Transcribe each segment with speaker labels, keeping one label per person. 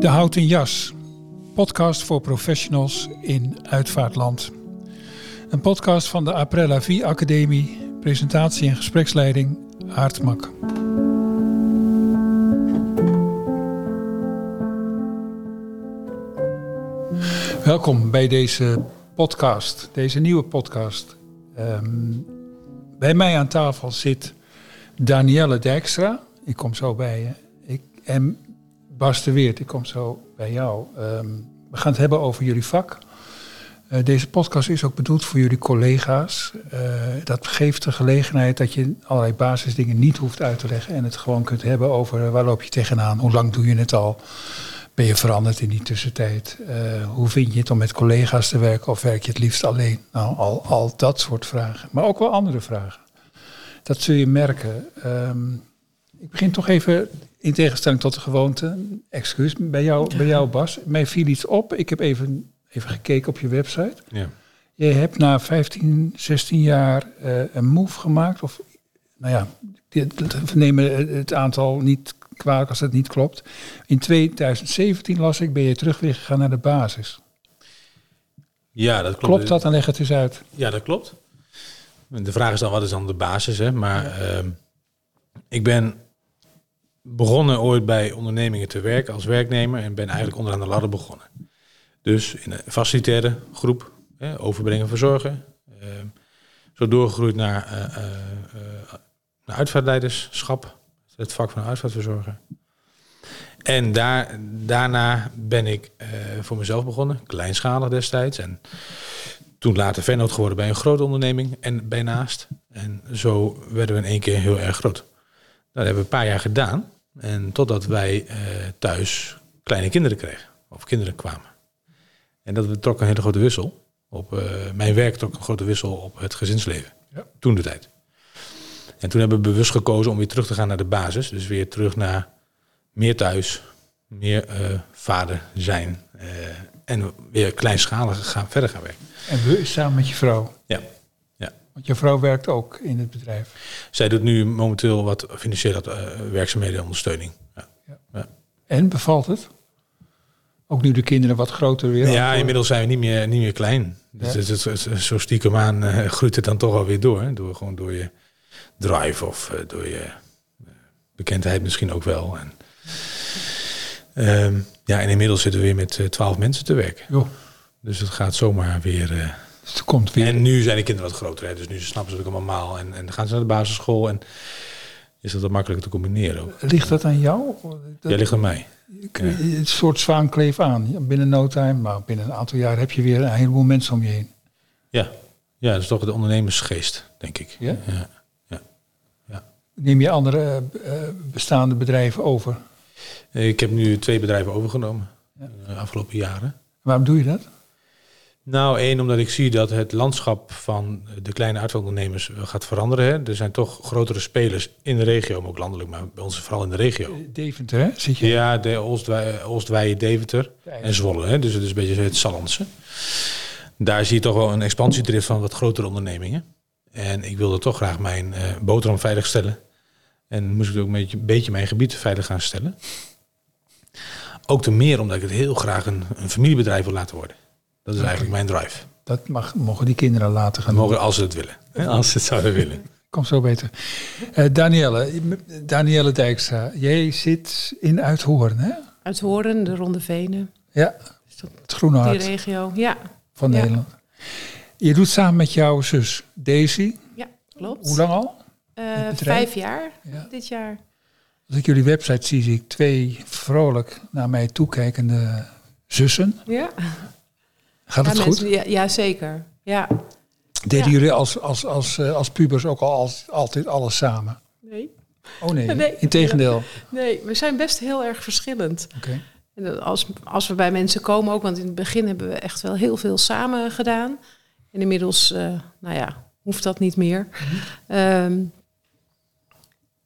Speaker 1: De Houten Jas, podcast voor professionals in uitvaartland. Een podcast van de Aprella Vie Academie, presentatie en gespreksleiding Aartmak. Welkom bij deze podcast, deze nieuwe podcast. Ehm, bij mij aan tafel zit Danielle Dijkstra. Ik kom zo bij je. Ik, en Bas de Weert, ik kom zo bij jou. Ehm, we gaan het hebben over jullie vak. Uh, deze podcast is ook bedoeld voor jullie collega's. Uh, dat geeft de gelegenheid dat je allerlei basisdingen niet hoeft uit te leggen en het gewoon kunt hebben over waar loop je tegenaan, hoe lang doe je het al, ben je veranderd in die tussentijd, uh, hoe vind je het om met collega's te werken of werk je het liefst alleen? Nou, al, al dat soort vragen, maar ook wel andere vragen. Dat zul je merken. Um, ik begin toch even in tegenstelling tot de gewoonte, excuus, bij jou, bij jou Bas. Mij viel iets op. Ik heb even, even gekeken op je website. Ja. Je hebt na 15, 16 jaar uh, een move gemaakt. Of, nou ja, we nemen het aantal niet kwalijk als het niet klopt. In 2017 las ik, ben je terug weer gegaan naar de basis.
Speaker 2: Ja, dat klopt.
Speaker 1: Klopt dat? Dan leg het eens uit.
Speaker 2: Ja, dat klopt. De vraag is dan, wat is dan de basis? Hè? Maar ja. uh, ik ben begonnen ooit bij ondernemingen te werken als werknemer en ben eigenlijk onderaan de ladder begonnen. Dus in een facilitaire groep, hè, overbrengen, verzorgen. Uh, zo doorgegroeid naar, uh, naar uitvaartleiderschap, het vak van uitvaartverzorger. En daar, daarna ben ik voor mezelf begonnen, kleinschalig destijds. En toen later vennoot geworden bij een grote onderneming en bijnaast. En zo werden we in één keer heel erg groot. Dat hebben we een paar jaar gedaan. En totdat wij uh, thuis kleine kinderen kregen. Of kinderen kwamen. En dat trok een hele grote wissel. Op, uh, mijn werk trok een grote wissel op het gezinsleven. Ja. Toen de tijd. En toen hebben we bewust gekozen om weer terug te gaan naar de basis. Dus weer terug naar meer thuis. Meer uh, vader zijn. en weer kleinschalig gaan, verder gaan werken.
Speaker 1: En we samen met je vrouw?
Speaker 2: Ja.
Speaker 1: Want je vrouw werkt ook in het bedrijf.
Speaker 2: Zij doet nu momenteel wat financiële uh, werkzaamheden en ondersteuning. Ja. Ja.
Speaker 1: ja. En bevalt het? Ook nu de kinderen wat groter weer?
Speaker 2: Ja, inmiddels zijn we niet meer, niet meer klein. Dus het, het, zo stiekem aan groeit het dan toch alweer door. Hè? Door gewoon door je drive of uh, door je bekendheid misschien ook wel. En, um, ja, en inmiddels zitten we weer met twaalf mensen te werken.
Speaker 1: Jo.
Speaker 2: Dus het gaat zomaar weer
Speaker 1: het komt weer.
Speaker 2: En nu zijn de kinderen wat groter, hè, dus nu snappen ze het allemaal. En, en dan gaan ze naar de basisschool en is dat wat makkelijker te combineren ook.
Speaker 1: Ligt dat aan jou?
Speaker 2: Dat, ja, ligt aan mij.
Speaker 1: Ja. Een soort zwaankleef aan. Binnen no time, maar binnen een aantal jaar heb je weer een heleboel mensen om je heen.
Speaker 2: Ja, ja dat is toch de ondernemersgeest, denk ik.
Speaker 1: Ja?
Speaker 2: Ja.
Speaker 1: Neem je andere uh, bestaande bedrijven over?
Speaker 2: Ik heb nu twee bedrijven overgenomen de afgelopen jaren.
Speaker 1: Waarom doe je dat?
Speaker 2: Nou, één, omdat ik zie dat het landschap van de kleine uitvaartondernemers gaat veranderen. Hè. Er zijn toch grotere spelers in de regio, maar ook landelijk, maar bij ons vooral in de regio.
Speaker 1: Deventer, hè? Zit je?
Speaker 2: Ja, de Oostweijen, Deventer en Zwolle. Hè. Dus het is een beetje het Sallandse. Daar zie je toch wel een expansiedrift van wat grotere ondernemingen. En ik wilde toch graag mijn uh, boterham veilig stellen. En moest ik ook een beetje, een beetje mijn gebied veilig gaan stellen. Ook te meer omdat ik het heel graag een, een familiebedrijf wil laten worden. Dat is eigenlijk mijn drive.
Speaker 1: Dat mag, mogen die kinderen laten gaan
Speaker 2: Mogen als ze het willen. Hè? Als ze het zouden willen.
Speaker 1: Komt zo beter. Uh, Danielle, Danielle Dijkstra, jij zit in Uithoorn, hè?
Speaker 3: Uithoorn, de Ronde Venen.
Speaker 1: Ja, het Groene Hart.
Speaker 3: Die regio, ja.
Speaker 1: Van
Speaker 3: ja.
Speaker 1: Nederland. Je doet samen met jouw zus Daisy.
Speaker 3: Ja, klopt.
Speaker 1: Hoe lang al?
Speaker 3: Uh, vijf jaar, ja. dit jaar.
Speaker 1: Als ik jullie website zie, zie ik twee vrolijk naar mij toekijkende zussen.
Speaker 3: Ja.
Speaker 1: Gaat het goed?
Speaker 3: Mensen, ja, ja, zeker. Ja.
Speaker 1: Deden jullie als, als, als, uh, als pubers ook al als, altijd alles samen?
Speaker 3: Nee.
Speaker 1: Oh nee, nee. integendeel.
Speaker 3: Nee, we zijn best heel erg verschillend.
Speaker 1: Okay.
Speaker 3: En als, als we bij mensen komen ook, want in het begin hebben we echt wel heel veel samen gedaan. En inmiddels, uh, nou ja, hoeft dat niet meer. Mm -hmm. um,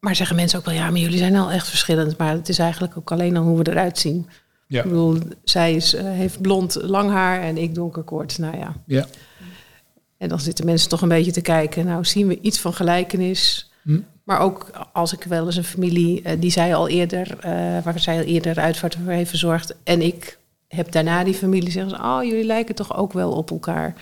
Speaker 3: maar zeggen mensen ook wel, ja, maar jullie zijn al echt verschillend. Maar het is eigenlijk ook alleen al hoe we eruit zien.
Speaker 1: Ja.
Speaker 3: Ik bedoel, zij is, uh, heeft blond lang haar en ik donkerkort. Nou ja.
Speaker 1: ja.
Speaker 3: En dan zitten mensen toch een beetje te kijken. Nou, zien we iets van gelijkenis.
Speaker 1: Hm.
Speaker 3: Maar ook als ik wel eens een familie, eh, die zij al eerder, eh, waar zij al eerder uitvaart voor heeft verzorgd. En ik heb daarna die familie zeggen ze, oh, jullie lijken toch ook wel op elkaar.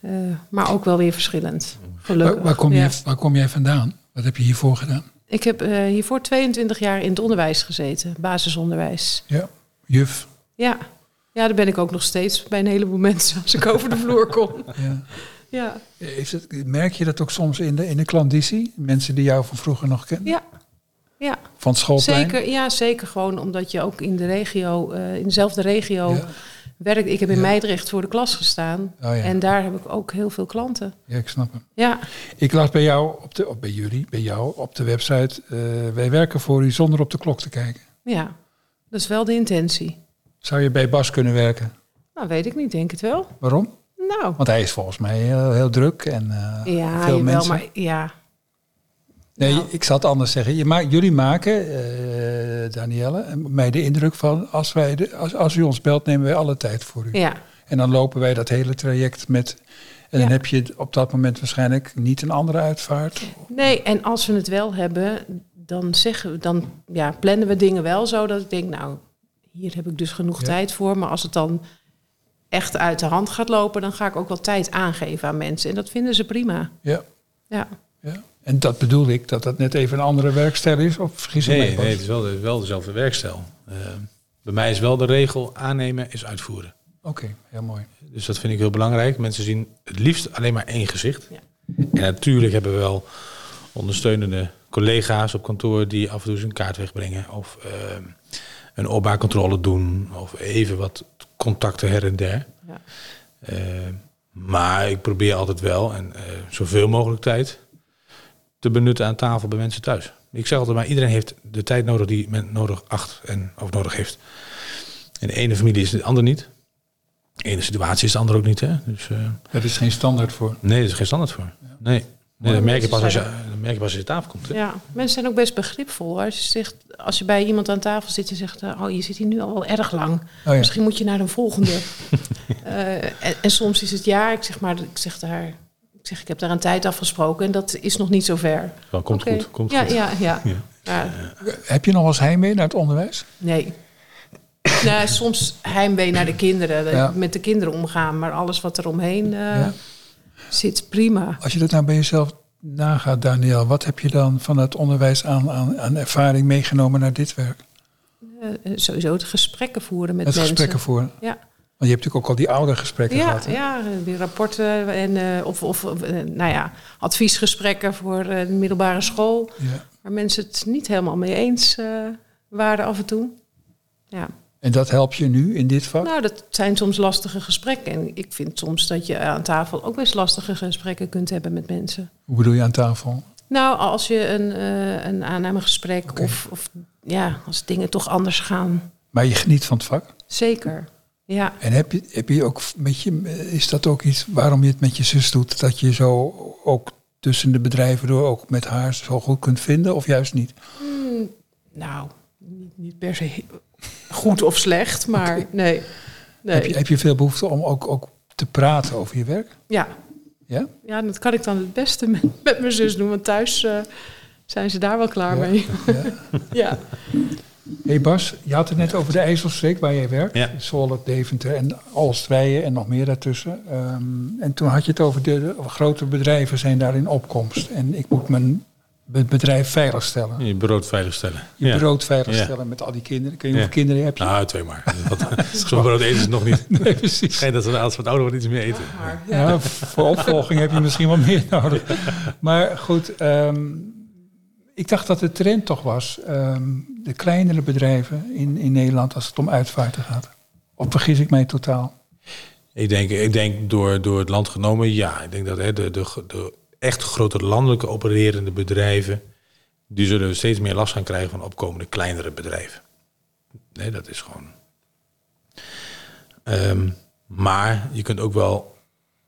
Speaker 3: Eh, maar ook wel weer verschillend. Gelukkig.
Speaker 1: Waar, waar, kom
Speaker 3: Ja.
Speaker 1: jij, waar kom jij vandaan? Wat heb je hiervoor gedaan?
Speaker 3: Ik heb eh, hiervoor 22 jaar in het onderwijs gezeten, basisonderwijs.
Speaker 1: Ja, juf.
Speaker 3: Ja. ja, daar ben ik ook nog steeds bij een heleboel mensen als ik over de vloer kom.
Speaker 1: Ja.
Speaker 3: Ja,
Speaker 1: Heeft het, merk je dat ook soms in de, in de klanditie? Mensen die jou van vroeger nog kennen?
Speaker 3: ja, ja.
Speaker 1: Van schoolplein?
Speaker 3: Zeker, ja, zeker gewoon omdat je ook in de regio, eh, in dezelfde regio
Speaker 1: Ja.
Speaker 3: Werkt. Ik heb in
Speaker 1: Ja.
Speaker 3: Meidrecht voor de klas gestaan.
Speaker 1: Oh ja.
Speaker 3: En daar heb ik ook heel veel klanten.
Speaker 1: ja, ik snap hem.
Speaker 3: Ja,
Speaker 1: Ik las bij jou, op de, bij jullie, bij jou op de website... eh, wij werken voor u zonder op de klok te kijken.
Speaker 3: ja, dat is wel de intentie.
Speaker 1: Zou je bij Bas kunnen werken?
Speaker 3: Nou, weet ik niet, denk het wel.
Speaker 1: Waarom?
Speaker 3: Nou,
Speaker 1: Want hij is volgens mij heel, heel druk en eh,
Speaker 3: ja,
Speaker 1: veel
Speaker 3: jawel,
Speaker 1: mensen.
Speaker 3: maar ja.
Speaker 1: Nee,
Speaker 3: Nou.
Speaker 1: ik zal het anders zeggen. Je maakt, jullie maken, eh Danielle, mij de indruk van... Als, wij de, als, als u ons belt, nemen wij alle tijd voor u.
Speaker 3: Ja,
Speaker 1: En dan lopen wij dat hele traject met... En dan heb je op dat moment waarschijnlijk niet een andere uitvaart.
Speaker 3: nee, en als we het wel hebben, dan, zeggen we, dan ja, plannen we dingen wel zo dat ik denk, nou, hier heb ik dus genoeg
Speaker 1: Ja.
Speaker 3: tijd voor. Maar als het dan echt uit de hand gaat lopen, dan ga ik ook wel tijd aangeven aan mensen. En dat vinden ze prima.
Speaker 1: Ja,
Speaker 3: ja.
Speaker 1: En dat bedoel ik, dat dat net even een andere werkstijl is? Of vergis
Speaker 2: Nee,
Speaker 1: Bas?
Speaker 2: nee, het is wel, de- wel dezelfde werkstijl. Eh, bij mij is wel de regel aannemen is uitvoeren.
Speaker 1: Oké, heel mooi.
Speaker 2: Dus dat vind ik heel belangrijk. Mensen zien het liefst alleen maar één gezicht.
Speaker 3: Ja.
Speaker 2: En natuurlijk hebben we wel ondersteunende collega's op kantoor die af en toe eens een kaart wegbrengen. Of ehm, een opbaarcontrole doen. Of even wat contacten her en der.
Speaker 3: ja.
Speaker 2: Eh, maar ik probeer altijd wel en eh, zoveel mogelijk tijd te benutten aan tafel bij mensen thuis. Ik zeg altijd maar, iedereen heeft de tijd nodig die men nodig acht en of nodig heeft. In de ene familie is het de ander niet. In de ene situatie is de ander ook niet. Hè? Dus eh,
Speaker 1: Daar is geen standaard voor.
Speaker 2: nee, er is geen standaard voor. Nee, nee dat, merk je pas als je, dat merk je pas als je aan tafel komt. Hè?
Speaker 3: Ja, mensen zijn ook best begripvol. Als je, zegt, als je bij iemand aan tafel zit en zegt... eh, oh, je zit hier nu al wel erg lang.
Speaker 1: Oh ja.
Speaker 3: Misschien moet je naar een volgende. Eh, en, en soms is het ja. Ik zeg maar, ik zeg daar... Ik zeg, ik heb daar een tijd afgesproken en dat is nog niet zo ver.
Speaker 2: Komt goed. Komt
Speaker 3: ja,
Speaker 2: goed.
Speaker 3: Ja, ja,
Speaker 2: Ja.
Speaker 3: ja.
Speaker 1: Heb je nog wel eens heimwee naar het onderwijs?
Speaker 3: nee. nou, soms heimwee naar de kinderen. Met de kinderen omgaan. Maar alles wat er omheen eh,
Speaker 1: Ja.
Speaker 3: zit, prima.
Speaker 1: Als je dat nou bij jezelf nagaat, Daniel, wat heb je dan van het onderwijs aan, aan, aan ervaring meegenomen naar dit werk?
Speaker 3: Eh, eh, sowieso de gesprekken voeren met
Speaker 1: Het
Speaker 3: mensen.
Speaker 1: gesprekken voor.
Speaker 3: Ja.
Speaker 1: Want je hebt natuurlijk ook al die oude gesprekken
Speaker 3: Ja,
Speaker 1: gehad. hè?
Speaker 3: ja, die rapporten en eh, of, of eh, nou ja, adviesgesprekken voor eh, de middelbare school.
Speaker 1: Ja.
Speaker 3: Waar mensen het niet helemaal mee eens waren af en toe. Ja.
Speaker 1: En dat helpt je nu in dit vak?
Speaker 3: Nou, dat zijn soms lastige gesprekken. En ik vind soms dat je aan tafel ook best lastige gesprekken kunt hebben met mensen.
Speaker 1: Hoe bedoel je aan tafel?
Speaker 3: Nou, als je een, een aannamegesprek of, of ja, als dingen toch anders gaan.
Speaker 1: Maar je geniet van het vak.
Speaker 3: Zeker. Ja.
Speaker 1: En heb je, heb je ook met je, is dat ook iets waarom je het met je zus doet? Dat je zo ook tussen de bedrijven door ook met haar zo goed kunt vinden? Of juist niet?
Speaker 3: Hmm, nou, niet, niet per se goed of slecht, maar nee. nee.
Speaker 1: Heb, je, heb je veel behoefte om ook, ook te praten over je werk?
Speaker 3: Ja.
Speaker 1: Ja?
Speaker 3: ja, dat kan ik dan het beste met, met mijn zus doen. Want thuis eh, zijn ze daar wel klaar
Speaker 1: Ja.
Speaker 3: mee.
Speaker 1: ja.
Speaker 3: Ja.
Speaker 1: Hey Bas, je had het net over de IJsselstreek waar jij werkt.
Speaker 2: Ja.
Speaker 1: Zwolle, Deventer en Alstrijen en nog meer daartussen. Ehm, en toen had je het over de, de grote bedrijven zijn daar in opkomst. En ik moet mijn be- bedrijf veiligstellen.
Speaker 2: Je brood veiligstellen.
Speaker 1: Je
Speaker 2: ja.
Speaker 1: brood veiligstellen
Speaker 2: Ja.
Speaker 1: met al die kinderen. Kun je hoeveel
Speaker 2: Ja.
Speaker 1: kinderen heb je?
Speaker 2: Nou, twee maar. Wat- Zo'n brood eten ze nog niet.
Speaker 1: Nee, precies.
Speaker 2: Schijnt dat ze als het ouder worden iets meer eten.
Speaker 3: Maar,
Speaker 1: Ja, voor opvolging heb je misschien wat meer nodig. Maar goed, ehm, ik dacht dat de trend toch was, ehm, de kleinere bedrijven in, in Nederland als het om uitvaarten gaat. Of vergis ik mij totaal?
Speaker 2: Ik denk, ik denk door, door het land genomen, ja. Ik denk dat hè, de, de, de echt grote landelijke opererende bedrijven, die zullen steeds meer last gaan krijgen van opkomende kleinere bedrijven. Nee, dat is gewoon. Ehm, maar je kunt ook wel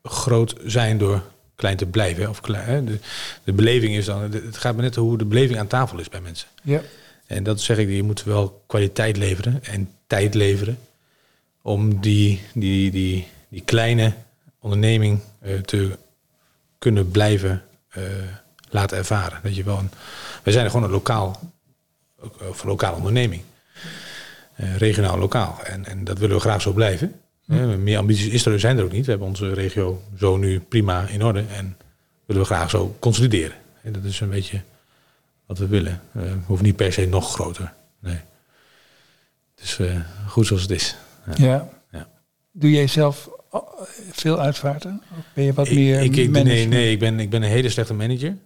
Speaker 2: groot zijn door klein te blijven. Of klein, hè. De, de beleving is dan, het gaat me net hoe de beleving aan tafel is bij mensen.
Speaker 1: Ja.
Speaker 2: En dat zeg ik, je moet wel kwaliteit leveren en tijd leveren om die, die, die, die kleine onderneming eh, te kunnen blijven eh, laten ervaren. Dat je wel een, wij zijn gewoon een lokaal, of een lokale onderneming. Eh, regionaal lokaal. En, en dat willen we graag zo blijven. Eh, meer ambities is er, zijn er ook niet. We hebben onze regio zo nu prima in orde. En willen we graag zo consolideren. En dat is een beetje wat we willen. Eh, we hoeven niet per se nog groter. Nee. Dus eh, goed zoals het is.
Speaker 1: Ja.
Speaker 2: Ja.
Speaker 1: Doe jij zelf oh, veel uitvaarten? Of ben je wat
Speaker 2: Ik-
Speaker 1: meer
Speaker 2: ik, ik, nee, nee, ik ben, ik ben een hele slechte manager.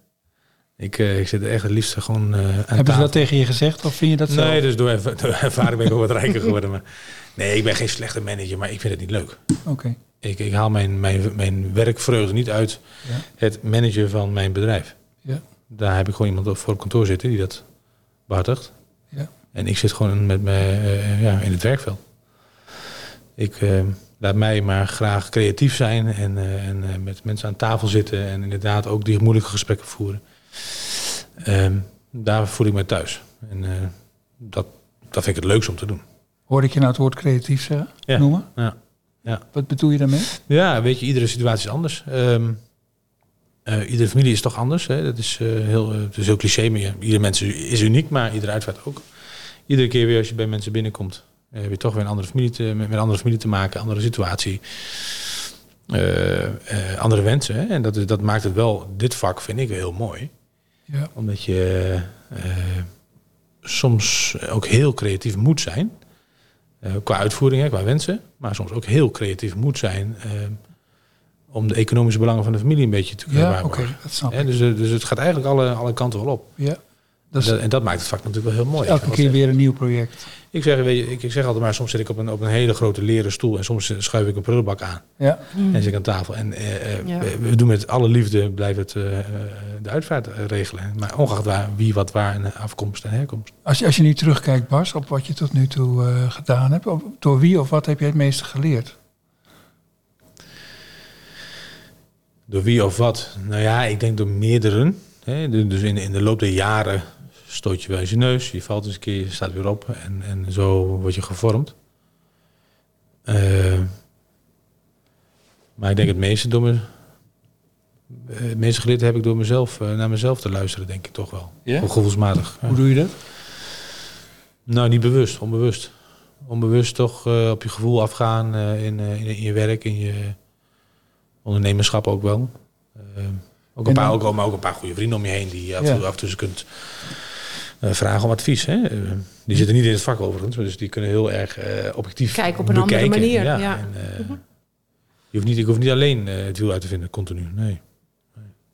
Speaker 2: Ik, eh, ik zit echt het liefst gewoon eh aan
Speaker 1: Hebben ze dat tegen je gezegd of vind je dat zelf?
Speaker 2: Nee, dus door, door ervaring ben ik ook wat rijker geworden. Maar nee, ik ben geen slechte manager, maar ik vind het niet leuk.
Speaker 1: Oké.
Speaker 2: Ik, ik haal mijn, mijn, mijn werkvreugde niet uit
Speaker 1: Ja.
Speaker 2: het managen van mijn bedrijf.
Speaker 1: Ja.
Speaker 2: Daar heb ik gewoon iemand voor op kantoor zitten die dat behartigt.
Speaker 1: Ja.
Speaker 2: En ik zit gewoon met me eh, ja, in het werkveld. Ik eh, laat mij maar graag creatief zijn en, eh, en met mensen aan tafel zitten en inderdaad ook die moeilijke gesprekken voeren. Ehm, daar voel ik me thuis. En dat, dat vind ik het leukst om te doen.
Speaker 1: Hoor ik je nou het woord creatief zeggen?
Speaker 2: Ja.
Speaker 1: Noemen?
Speaker 2: Ja. Ja.
Speaker 1: Wat bedoel je daarmee?
Speaker 2: Ja, weet je, iedere situatie is anders. Ehm, eh, iedere familie is toch anders. Hè? Dat is, eh, heel, eh, het is heel cliché, maar ja, ieder mens is uniek, maar iedere uitvaart ook. Iedere keer weer als je bij mensen binnenkomt, eh, heb je toch weer een andere familie te, met, een andere familie te maken, andere situatie, eh, eh, andere wensen. Hè? En dat, is, dat maakt het wel, dit vak vind ik heel mooi.
Speaker 1: Ja.
Speaker 2: Omdat je eh, soms ook heel creatief moet zijn. Eh, qua uitvoering, hè, qua wensen. Maar soms ook heel creatief moet zijn. eh, om de economische belangen van de familie een beetje te kunnen
Speaker 1: Ja,
Speaker 2: waarborgen.
Speaker 1: dat snap
Speaker 2: Hè,
Speaker 1: ik.
Speaker 2: dus, eh, dus het gaat eigenlijk alle, alle kanten wel op.
Speaker 1: Ja. Dat is
Speaker 2: en, dat, en dat maakt het vak natuurlijk wel heel mooi.
Speaker 1: elke keer
Speaker 2: eh,
Speaker 1: weer een nieuw project.
Speaker 2: Ik zeg, weet je, ik, ik zeg altijd maar, soms zit ik op een, op een hele grote leren stoel en soms schuif ik een prullenbak aan
Speaker 1: Ja.
Speaker 2: en zit ik aan tafel. En eh, eh,
Speaker 3: Ja.
Speaker 2: we, we doen met alle liefde, blijven het eh, eh, de uitvaart regelen. Maar ongeacht waar, wie, wat, waar en afkomst en herkomst.
Speaker 1: Als je, als je nu terugkijkt, Bas, op wat je tot nu toe eh, gedaan hebt, op- door wie of wat heb je het meeste geleerd?
Speaker 2: Door wie of wat? Nou ja, ik denk door meerdere. Hè? Du- Dus in, in de loop der jaren stoot je wel eens je neus, je valt eens een keer, je staat weer op en, en zo word je gevormd. Eh, maar ik denk het meeste door me, eh, het meeste geleerd heb ik door mezelf, eh, naar mezelf te luisteren, denk ik toch wel.
Speaker 1: Ja?
Speaker 2: Gevoelsmatig. ja.
Speaker 1: Hoe doe je dat?
Speaker 2: Nou, niet bewust, onbewust. Onbewust toch op je gevoel afgaan in, in, in je werk, in je ondernemerschap ook wel. Ook,
Speaker 1: En
Speaker 2: een paar, ook, maar ook een paar goede vrienden om je heen die je af, en
Speaker 1: Ja.
Speaker 2: toe- af en toe kunt vragen om advies. Hè? Eh, die zitten niet in het vak overigens, maar dus die kunnen heel erg eh, objectief
Speaker 3: Kijk op een andere manier, ja.
Speaker 2: en, eh, je hoeft niet, ik hoef niet alleen eh, het wiel uit te vinden, continu. Nee.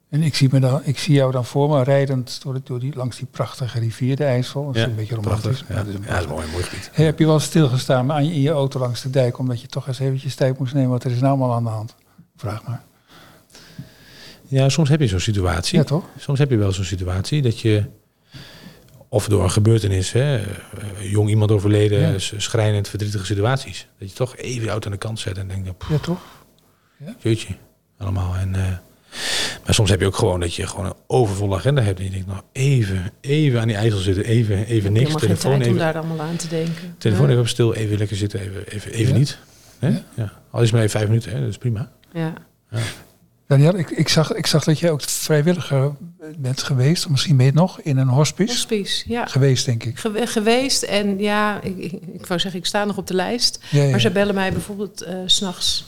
Speaker 1: En ik zie, me dan, ik zie jou dan voor me rijdend door, door die, langs die prachtige rivier, de IJssel. Dat is
Speaker 2: Ja,
Speaker 1: een beetje romantisch.
Speaker 2: Prachtig. Ja,
Speaker 1: dat is een
Speaker 2: ja, dat is
Speaker 1: prachtig-
Speaker 2: mooi, mooi gebied.
Speaker 1: Hey, heb je wel stilgestaan aan je, in je auto langs de dijk, omdat je toch eens eventjes tijd moest nemen, wat er is nou allemaal aan de hand? Vraag maar.
Speaker 2: Ja, soms heb je zo'n situatie.
Speaker 1: Ja, toch?
Speaker 2: Soms heb je wel zo'n situatie dat je, of door een gebeurtenis, hè, eh, jong iemand overleden,
Speaker 1: Ja.
Speaker 2: schrijnend, verdrietige situaties, dat je toch even je auto aan de kant zet en denkt, pff,
Speaker 1: Ja, toch?
Speaker 2: jeetje, allemaal. En, eh, maar soms heb je ook gewoon dat je gewoon een overvolle agenda hebt en je denkt, nou even, even aan die ijzel zitten, even, even niks,
Speaker 3: Helemaal
Speaker 2: telefoon
Speaker 3: om
Speaker 2: even,
Speaker 3: daar allemaal aan te denken.
Speaker 2: telefoon
Speaker 3: Ja.
Speaker 2: even op stil, even lekker zitten, even, even, even
Speaker 1: Ja.
Speaker 2: niet. Hè?
Speaker 1: Ja.
Speaker 2: Ja. Al is het maar even vijf minuten, hè, dat is prima.
Speaker 3: Ja.
Speaker 1: Daniel, ik, ik, zag, ik zag dat jij ook vrijwilliger bent geweest, misschien het nog, in een hospice.
Speaker 3: Hospice, ja.
Speaker 1: Geweest, denk ik.
Speaker 3: Gewe- geweest en ja, ik, ik, ik wou zeggen, ik sta nog op de lijst.
Speaker 1: Ja, ja.
Speaker 3: Maar ze bellen mij bijvoorbeeld eh, s s'nachts.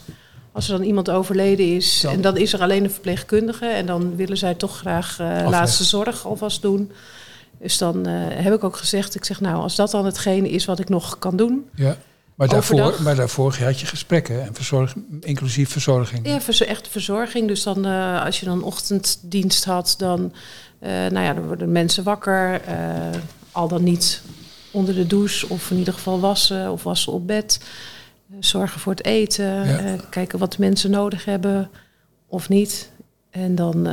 Speaker 3: Als er dan iemand overleden is
Speaker 1: Dan-
Speaker 3: en dan is er alleen een verpleegkundige. En dan willen zij toch graag eh, laatste zorg alvast doen. Dus dan eh, heb ik ook gezegd, ik zeg nou, als dat dan hetgene is wat ik nog kan doen.
Speaker 1: Ja. Maar, daarvoor,
Speaker 3: Overdag.
Speaker 1: maar daarvoor had je gesprekken, en verzorg, inclusief verzorging.
Speaker 3: Ja, voor echt verzorging. Dus dan eh, als je dan ochtenddienst had, dan, eh, nou ja, dan worden mensen wakker. eh, al dan niet onder de douche of in ieder geval wassen of wassen op bed. Zorgen voor het eten.
Speaker 1: Ja.
Speaker 3: kijken wat de mensen nodig hebben of niet. En dan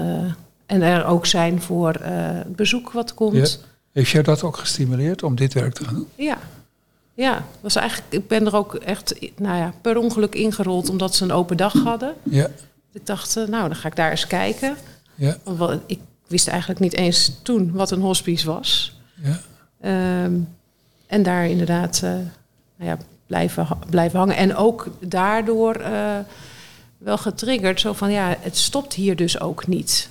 Speaker 3: en er ook zijn voor het bezoek wat komt.
Speaker 1: Heeft jou dat ook gestimuleerd om dit werk te gaan doen?
Speaker 3: Ja. Ja, was eigenlijk, ik ben er ook echt nou ja, per ongeluk ingerold omdat ze een open dag hadden.
Speaker 1: Ja.
Speaker 3: Ik dacht, eh, nou, dan ga ik daar eens kijken.
Speaker 1: Ja.
Speaker 3: Ik wist eigenlijk niet eens toen wat een hospice was.
Speaker 1: Ja.
Speaker 3: Ehm, en daar inderdaad eh, nou ja, blijven, blijven hangen. En ook daardoor eh, wel getriggerd. Zo van, ja, het stopt hier dus ook niet.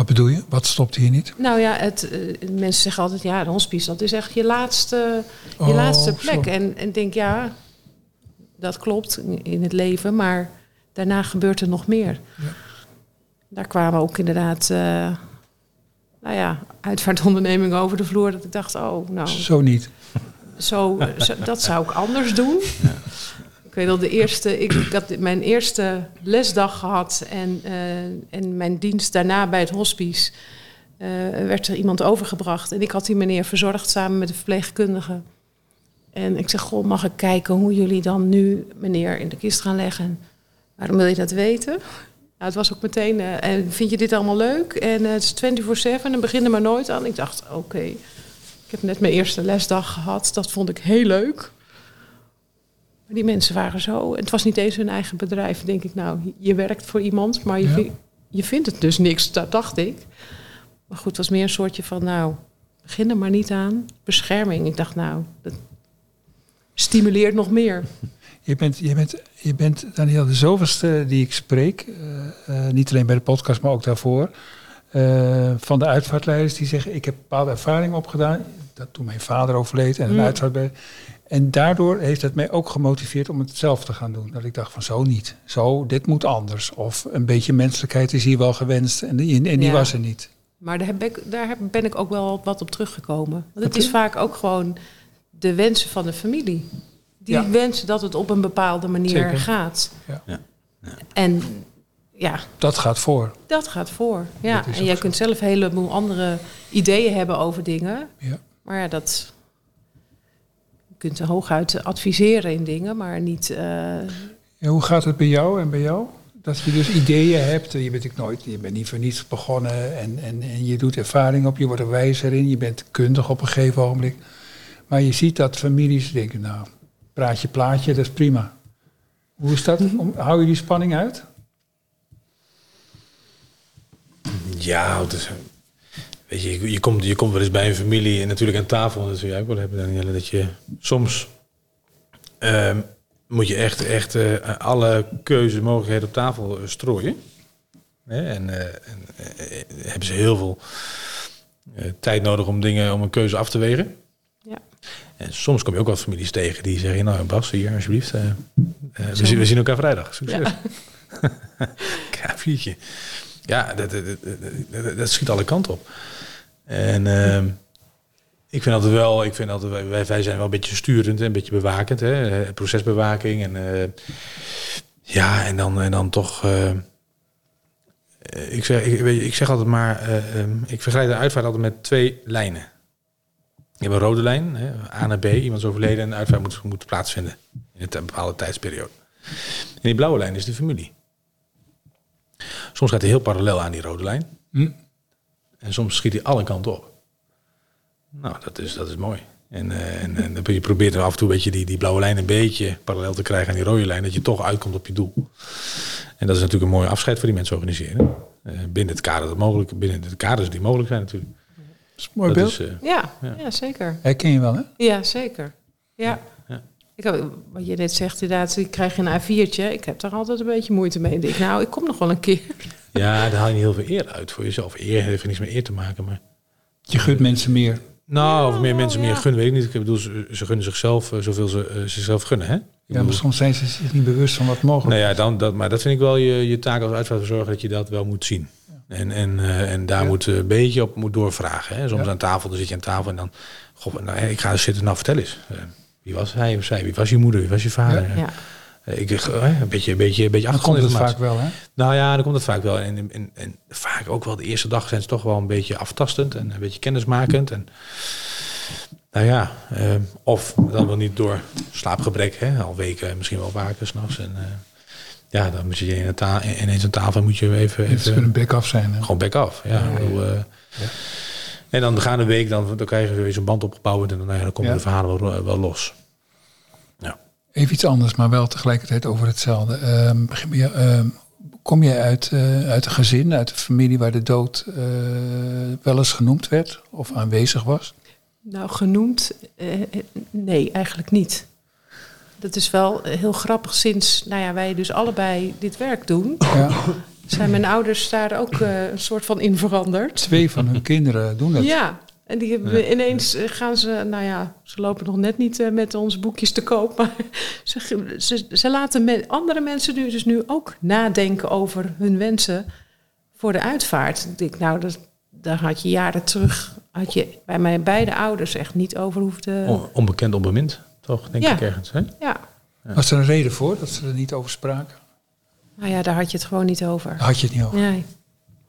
Speaker 1: Wat bedoel je? Wat stopt hier niet?
Speaker 3: Nou ja, het, eh, mensen zeggen altijd, ja, de hospice, dat is echt je laatste, je
Speaker 1: Oh,
Speaker 3: laatste plek.
Speaker 1: zo.
Speaker 3: En, en ik denk, ja, dat klopt in- het leven, maar daarna gebeurt er nog meer.
Speaker 1: Ja.
Speaker 3: Daar kwamen ook inderdaad, eh, nou ja, uitvaartondernemingen over de vloer. Dat ik dacht, oh, nou,
Speaker 1: Zo niet.
Speaker 3: zo, zo- dat zou ik anders doen. Ik weet al, de eerste, ik, ik mijn eerste lesdag gehad en, eh, en mijn dienst daarna bij het hospice eh, werd er iemand overgebracht. En ik had die meneer verzorgd samen met de verpleegkundige. En ik zeg, goh, mag ik kijken hoe jullie dan nu meneer in de kist gaan leggen? Waarom wil je dat weten? Nou, het was ook meteen, eh, en vind je dit allemaal leuk? En het is 24-7 en begin er maar nooit aan. Ik dacht, oké, ik heb net mijn eerste lesdag gehad. Dat vond ik heel leuk. Maar die mensen waren zo. Het was niet eens hun eigen bedrijf. Denk ik, nou, je werkt voor iemand, maar je,
Speaker 1: Ja.
Speaker 3: vi- je vindt het dus niks. Dat dacht ik. Maar goed, het was meer een soortje van, nou, begin er maar niet aan. Bescherming. Ik dacht, nou, dat stimuleert nog meer.
Speaker 1: Je bent, je bent, je bent Daniel de zoveelste die ik spreek. eh, eh, niet alleen bij de podcast, maar ook daarvoor. eh, van de uitvaartleiders die zeggen: Ik heb bepaalde ervaring opgedaan. Dat toen mijn vader overleed en een
Speaker 3: Mm.
Speaker 1: uitvaart bij. En daardoor heeft het mij ook gemotiveerd om het zelf te gaan doen. Dat ik dacht: van zo niet. Zo, dit moet anders. Of een beetje menselijkheid is hier wel gewenst. En die, en die
Speaker 3: Ja.
Speaker 1: was er niet.
Speaker 3: Maar daar, heb ik, daar heb- ben ik ook wel wat op teruggekomen. Want het is vaak ook gewoon de wensen van de familie. Die
Speaker 1: Ja.
Speaker 3: wensen dat het op een bepaalde manier
Speaker 1: Zeker.
Speaker 3: gaat.
Speaker 1: Ja.
Speaker 2: Ja.
Speaker 3: En ja,
Speaker 1: Dat gaat voor.
Speaker 3: dat gaat voor. Ja. En jij
Speaker 1: zo.
Speaker 3: kunt zelf een heleboel andere ideeën hebben over dingen.
Speaker 1: Ja.
Speaker 3: Maar ja, dat... Je kunt er hooguit adviseren in dingen, maar niet... eh,
Speaker 1: hoe gaat het bij jou en bij jou? Dat je dus ideeën hebt. Je bent, ik nooit, je bent niet voor niets begonnen. En, en, en je doet ervaring op. Je wordt er wijzer in. Je bent kundig op een gegeven ogenblik. Maar je ziet dat families denken, nou, praatje, plaatje, dat is prima. Hoe is dat? Om, hou je die spanning uit?
Speaker 2: Ja, is, weet je, je, je, komt, je komt wel eens bij een familie en natuurlijk aan tafel, dat zul jij ook wel hebben, Danielle, dat je soms ehm, moet je echt, echt eh, alle keuzemogelijkheden op tafel eh, strooien. Hè? En, eh, en hebben ze heel veel tijd nodig om dingen, om een keuze af te wegen.
Speaker 3: ja.
Speaker 2: En soms kom je ook wat families tegen die zeggen, nou Bas, hier alsjeblieft, we, zien, we zien elkaar vrijdag. Succes.
Speaker 3: Ja.
Speaker 2: Ja, dat, dat, dat, schiet alle kanten op. En ehm, ik vind altijd wel, ik vind altijd, wij, wij zijn wel een beetje sturend, hè, een beetje bewakend, hè, eh, procesbewaking. En eh, ja, en dan, en dan toch. eh, ik, zeg, ik, ik zeg altijd maar, eh, ehm, ik vergelijk de uitvaart altijd met twee lijnen. Je hebt een rode lijn, hè, A naar B, iemand is overleden en de uitvaart moet, moet plaatsvinden in een bepaalde tijdsperiode. En die blauwe lijn is de familie. Soms gaat hij heel parallel aan die rode lijn.
Speaker 1: Hm?
Speaker 2: En soms schiet hij alle kanten op. Nou, dat is, dat is mooi. En, eh, en, je probeert er af en toe een beetje die, die blauwe lijn een beetje parallel te krijgen aan die rode lijn. Dat je toch uitkomt op je doel. En dat is natuurlijk een mooi afscheid voor die mensen organiseren. Eh, binnen het kader dat mogelijk, binnen de kaders die mogelijk zijn natuurlijk.
Speaker 1: Dat is een mooi
Speaker 2: Dat
Speaker 1: beeld.
Speaker 2: is, eh,
Speaker 3: Ja,
Speaker 2: Ja.
Speaker 3: ja. zeker.
Speaker 1: Herken je wel, hè?
Speaker 3: Ja, zeker. Ja.
Speaker 2: Ja.
Speaker 3: Ik heb, wat je net zegt, inderdaad, ik krijg een A4'tje. Ik heb daar altijd een beetje moeite mee. Ik denk, nou, ik kom nog wel een keer.
Speaker 2: ja, daar haal je niet heel veel eer uit voor jezelf. Eer heeft er niets met eer te maken, maar...
Speaker 1: Je gunt mensen meer.
Speaker 2: Nou, of meer mensen meer gunnen, weet ik niet. Ik bedoel, ze, ze gunnen zichzelf eh, zoveel ze eh, zichzelf gunnen, hè? Ik
Speaker 1: Ja,
Speaker 2: bedoel-
Speaker 1: maar soms zijn ze zich niet bewust van wat mogelijk
Speaker 2: Nou ja, dan, dat, maar dat vind ik wel je, je taak als uitvaartverzorger, dat je dat wel moet zien. En, en, eh, en daar
Speaker 1: Ja.
Speaker 2: moet een beetje op moet doorvragen. Hè. Soms
Speaker 1: Ja.
Speaker 2: aan tafel, dan zit je aan tafel en dan... Goh, nou, ik ga zitten, nou vertel eens. Eh, wie was hij of zij? Wie was je moeder? Wie was je vader?
Speaker 1: Ja.
Speaker 3: Ja.
Speaker 2: Eh, ik, eh, een beetje, een beetje, een beetje
Speaker 1: Dan komt het vaak wel, hè?
Speaker 2: Nou ja, dan komt het vaak wel. En, en, en, en vaak ook wel de eerste dag zijn ze toch wel een beetje aftastend en een beetje kennismakend. En, nou ja, eh, of dan wel niet door slaapgebrek, hè, al weken, misschien wel vaker s'nachts. En eh, ja, dan moet je in een ta- ineens aan tafel moet je even,
Speaker 1: Het
Speaker 2: even
Speaker 1: bek af zijn. Hè?
Speaker 2: gewoon back af. Ja, eh, En dan gaan een week, dan, dan krijg je weer zo'n band opgebouwd en dan, dan komen
Speaker 1: Ja.
Speaker 2: de verhalen wel, wel los. Ja.
Speaker 1: Even iets anders, maar wel tegelijkertijd over hetzelfde. Ehm, ehm, kom jij uit, eh, uit een gezin, uit een familie waar de dood eh, wel eens genoemd werd of aanwezig was?
Speaker 3: Nou, genoemd? eh, nee, eigenlijk niet. dat is wel heel grappig. Sinds nou ja, wij dus allebei dit werk doen,
Speaker 1: Ja,
Speaker 3: zijn mijn ouders daar ook eh, een soort van in veranderd.
Speaker 1: twee van hun kinderen doen dat.
Speaker 3: Ja, en die hebben ineens eh, gaan ze, nou ja, ze lopen nog net niet eh, met onze boekjes te koop, maar ze, ze, ze laten me- andere mensen nu dus nu ook nadenken over hun wensen voor de uitvaart. Ik denk, nou, dat, daar had je jaren terug, had je bij mijn beide ouders echt niet over hoefde.
Speaker 2: On- onbekend, onbemind, toch? Denk
Speaker 3: Ja.
Speaker 2: ik ergens. Hè?
Speaker 3: Ja,
Speaker 1: Was er een reden voor dat ze er niet over spraken?
Speaker 3: Nou ja, daar had je het gewoon niet over.
Speaker 1: Daar had je het niet over.
Speaker 3: Nee.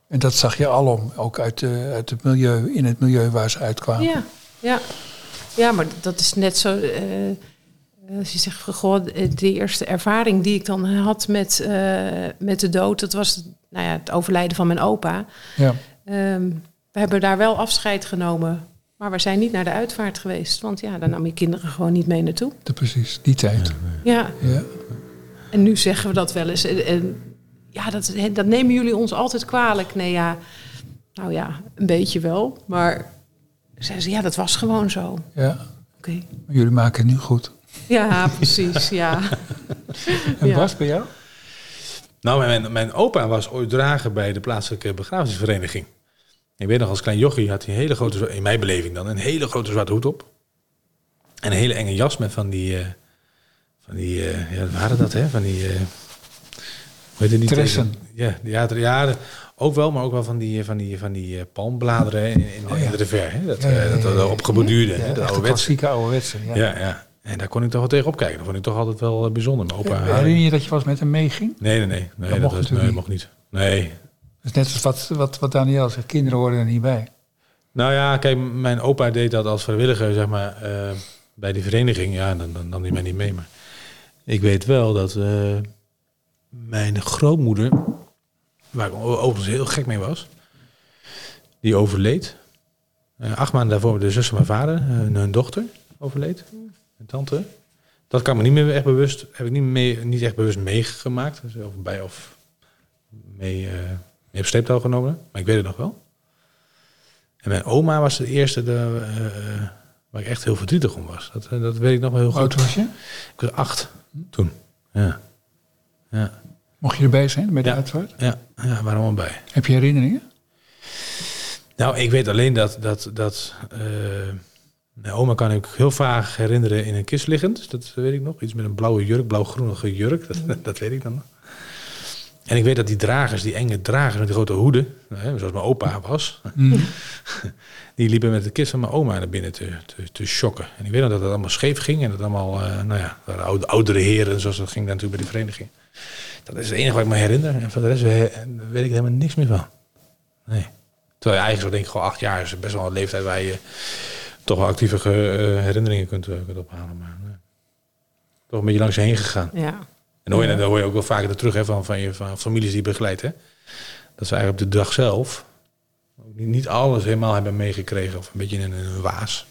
Speaker 1: En dat zag je alom, ook uit, de, uit het milieu, in het milieu waar ze uitkwamen.
Speaker 3: Ja, ja. ja, maar dat is net zo. eh, als je zegt, goh, de eerste ervaring die ik dan had met, eh, met de dood, dat was nou ja, het overlijden van mijn opa.
Speaker 1: Ja.
Speaker 3: Ehm, we hebben daar wel afscheid genomen, maar we zijn niet naar de uitvaart geweest. Want ja, daar nam je kinderen gewoon niet mee naartoe.
Speaker 1: De, precies, die tijd.
Speaker 3: Ja,
Speaker 1: Ja.
Speaker 3: En nu zeggen we dat wel eens. En, en ja, dat, dat nemen jullie ons altijd kwalijk. Nee, ja, nou ja, een beetje wel. Maar zeiden ze, ja, dat was gewoon zo.
Speaker 1: ja.
Speaker 3: Oké.
Speaker 1: Maar jullie maken het nu goed.
Speaker 3: Ja, precies, ja.
Speaker 1: En
Speaker 3: Ja.
Speaker 1: Bas, bij jou?
Speaker 2: Nou, mijn, mijn opa was ooit drager bij de plaatselijke begrafenisvereniging. Ik weet nog, als klein jochie had hij een hele grote, in mijn beleving dan, een hele grote zwarte hoed op. En een hele enge jas met van die, eh, van die, eh, ja, waren dat hè? Van die, eh weet je niet?
Speaker 1: Tressen.
Speaker 2: Ja, ja, ja, ook wel, maar ook wel van die, van die, van die eh, palmbladeren in, in,
Speaker 1: Oh ja.
Speaker 2: in de revers. Hè? Dat,
Speaker 1: Ja,
Speaker 2: eh, dat, dat opgeborduurde,
Speaker 1: Ja, de
Speaker 2: ouderwetse.
Speaker 1: klassieke ouderwetse. Ja.
Speaker 2: Ja, ja. En daar kon ik toch wel tegen opkijken. Dat vond ik toch altijd wel eh, bijzonder. Mijn opa.
Speaker 1: Herinner je dat je eens met hem meeging?
Speaker 2: Nee, nee, nee. nee
Speaker 1: Dat
Speaker 2: dat,
Speaker 1: mocht
Speaker 2: was,
Speaker 1: natuurlijk
Speaker 2: nee,
Speaker 1: niet.
Speaker 2: mocht niet. Nee.
Speaker 1: Dat is net als wat, wat, wat Daniel zegt, kinderen horen er niet bij.
Speaker 2: Nou ja, kijk, mijn opa deed dat als vrijwilliger, zeg maar, eh, bij die vereniging. Ja, dan, dan nam hij mij niet mee. Maar ik weet wel dat eh, mijn grootmoeder, waar ik overigens heel gek mee was, die overleed. Eh, acht maanden daarvoor de zus van mijn vader, eh, hun dochter, overleed. Mijn tante. Dat kan me niet meer echt bewust, heb ik niet, niet echt bewust meegemaakt. Of bij of mee, mee op sleeptouw genomen. Maar ik weet het nog wel. En mijn oma was de eerste de, waar ik echt heel verdrietig om was. Dat, eh, dat weet ik nog wel heel
Speaker 1: Hoe oud
Speaker 2: goed.
Speaker 1: was je?
Speaker 2: Ik was acht toen. Ja. Ja.
Speaker 1: Mocht je erbij zijn bij de
Speaker 2: Ja.
Speaker 1: uitvaart?
Speaker 2: Ja, ja, waren allemaal bij.
Speaker 1: Heb je herinneringen?
Speaker 2: Nou, ik weet alleen dat, dat, dat eh, mijn oma kan ik heel vaag herinneren in een kist liggend. Dat weet ik nog. Iets met een blauwe jurk, blauw-groenige jurk. Dat, dat weet ik dan nog. En ik weet dat die dragers, die enge dragers met die grote hoeden, hè, zoals mijn opa was,
Speaker 1: Mm.
Speaker 2: die liepen met de kist van mijn oma naar binnen te, te, te shocken. En ik weet nog dat het allemaal scheef ging en dat allemaal, eh, nou ja, oude, oudere heren, zoals dat ging natuurlijk bij die vereniging. Dat is het enige wat ik me herinner. En voor de rest weet ik helemaal niks meer van. Nee. Terwijl je eigenlijk zo denk ik gewoon acht jaar is best wel een leeftijd waar je toch wel actieve eh, herinneringen kunt, eh, kunt ophalen. Maar nee. toch een beetje langs je heen gegaan.
Speaker 3: Ja.
Speaker 2: En dan hoor je, dan hoor je ook wel vaker terug hè, van, van, je, van families die je begeleidt. Hè? Dat ze eigenlijk op de dag zelf ook niet, niet alles helemaal hebben meegekregen. Of een beetje in een, een waas.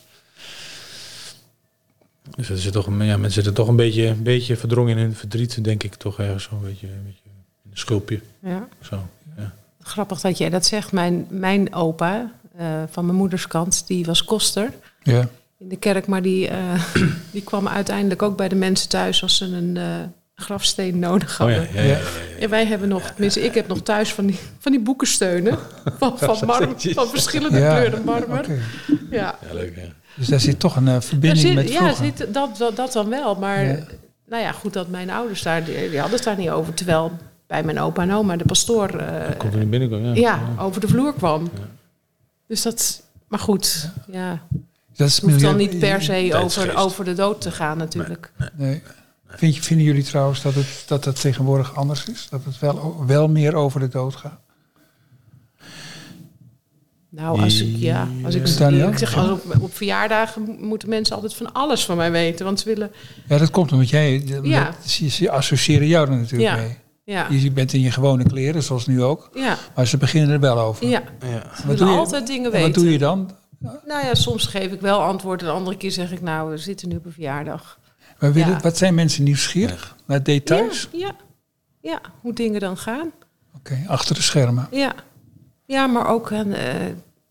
Speaker 2: Dus er zit toch, ja, mensen zitten toch een beetje, een beetje verdrongen in hun verdriet, denk ik. Toch ergens zo'n beetje, een beetje in een schulpje.
Speaker 3: ja.
Speaker 2: Zo, ja.
Speaker 3: Grappig dat jij dat zegt. Mijn, mijn opa eh, van mijn moeders kant, die was koster
Speaker 1: Ja.
Speaker 3: in de kerk. Maar die, eh, die kwam uiteindelijk ook bij de mensen thuis als ze een eh, grafsteen nodig
Speaker 2: Oh
Speaker 3: hadden.
Speaker 2: ja, ja, ja, ja, ja.
Speaker 3: En wij hebben nog, tenminste ik heb nog thuis van die, van die boekensteunen. Van, van, marmer, van verschillende
Speaker 1: Ja,
Speaker 3: kleuren marmer. Ja,
Speaker 2: Ja, leuk ja.
Speaker 1: Dus daar zit toch een eh, verbinding
Speaker 3: zit,
Speaker 1: met
Speaker 3: ja,
Speaker 1: vroeger.
Speaker 3: zit, dat, dat, dat dan wel. Maar
Speaker 1: Ja.
Speaker 3: nou ja, goed dat mijn ouders daar, die, die hadden het daar niet over. Terwijl bij mijn opa en oma de pastoor eh,
Speaker 2: Komt er niet binnenkomen, ja.
Speaker 3: ja, over de vloer kwam. Dus dat, maar goed, ja.
Speaker 1: dat is
Speaker 3: Het hoeft dan niet per se over, over de dood te gaan natuurlijk.
Speaker 1: Nee. Vind je, vinden jullie trouwens dat het, dat het tegenwoordig anders is? Dat het wel, wel meer over de dood gaat?
Speaker 3: Nou, als ik, ja, als ik, zeg, als op, op verjaardagen moeten mensen altijd van alles van mij weten. Want ze willen,
Speaker 1: Ja, dat komt omdat jij...
Speaker 3: Ja.
Speaker 1: dat- ze, ze associëren jou er natuurlijk
Speaker 3: Ja.
Speaker 1: mee.
Speaker 3: ja,
Speaker 1: Je bent in je gewone kleren, zoals nu ook.
Speaker 3: ja,
Speaker 1: Maar ze beginnen er wel over.
Speaker 3: ja.
Speaker 2: Ja.
Speaker 3: Ze
Speaker 1: Wat
Speaker 3: willen
Speaker 1: doe je-
Speaker 3: altijd dingen
Speaker 1: En
Speaker 3: weten.
Speaker 1: Wat doe je dan?
Speaker 3: Nou ja, soms geef ik wel antwoord en de andere keer zeg ik, nou, we zitten nu op een verjaardag.
Speaker 1: Willen,
Speaker 3: Ja.
Speaker 1: Wat zijn mensen nieuwsgierig? Naar details?
Speaker 3: Ja, ja, ja, hoe dingen dan gaan.
Speaker 1: Oké, achter de schermen.
Speaker 3: Ja, ja maar ook, een, eh,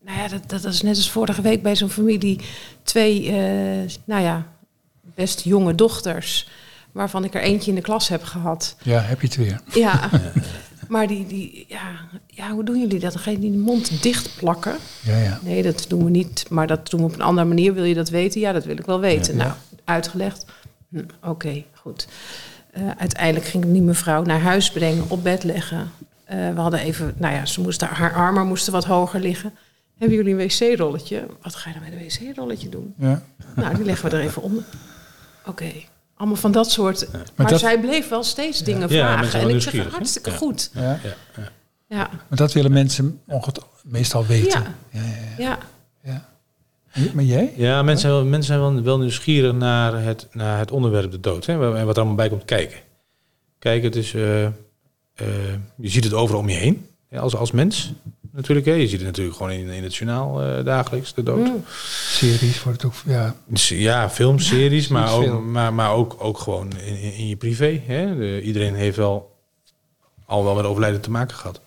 Speaker 3: nou ja, dat, dat is net als vorige week bij zo'n familie. Twee, eh, nou ja, best jonge dochters. waarvan ik er eentje in de klas heb gehad.
Speaker 1: Ja, heb je het weer.
Speaker 3: Ja, maar die, die ja, ja, hoe doen jullie dat? Dan ga je die mond dicht plakken.
Speaker 1: Ja, ja.
Speaker 3: Nee, dat doen we niet, maar dat doen we op een andere manier. Wil je dat weten? Ja, dat wil ik wel weten.
Speaker 1: Ja.
Speaker 3: Nou, uitgelegd. Oké, goed. Eh, uiteindelijk ging ik die mevrouw naar huis brengen, op bed leggen. Eh, we hadden even, nou ja, ze moest, haar armen moesten wat hoger liggen. Hebben jullie een wc-rolletje? Wat ga je dan met een wc-rolletje doen?
Speaker 1: ja.
Speaker 3: Nou, die leggen we er even onder. Oké, allemaal van dat soort. Maar,
Speaker 1: dat-
Speaker 3: zij bleef wel steeds dingen
Speaker 2: Ja,
Speaker 3: vragen. En ik zeg, hartstikke
Speaker 2: Ja.
Speaker 3: goed.
Speaker 1: ja.
Speaker 2: Ja, ja.
Speaker 3: Ja,
Speaker 1: Maar dat willen mensen onget- meestal weten.
Speaker 3: Ja.
Speaker 1: Ja, ja,
Speaker 3: ja.
Speaker 1: ja. ja. Maar jij?
Speaker 2: Ja, mensen zijn, wel, mensen zijn wel, wel nieuwsgierig naar het, naar het onderwerp de dood. Hè, en wat er allemaal bij komt kijken. Kijk, het is, eh, eh, je ziet het overal om je heen. Ja, als, als mens natuurlijk. Hè. Je ziet het natuurlijk gewoon in, in het journaal eh, dagelijks, de dood.
Speaker 3: Mm.
Speaker 1: Series wordt het ook, ja.
Speaker 2: Ja, films, series, maar, ook, maar, maar ook, ook gewoon in, in in je privé. Hè. De, iedereen heeft wel al wel met overlijden te maken gehad.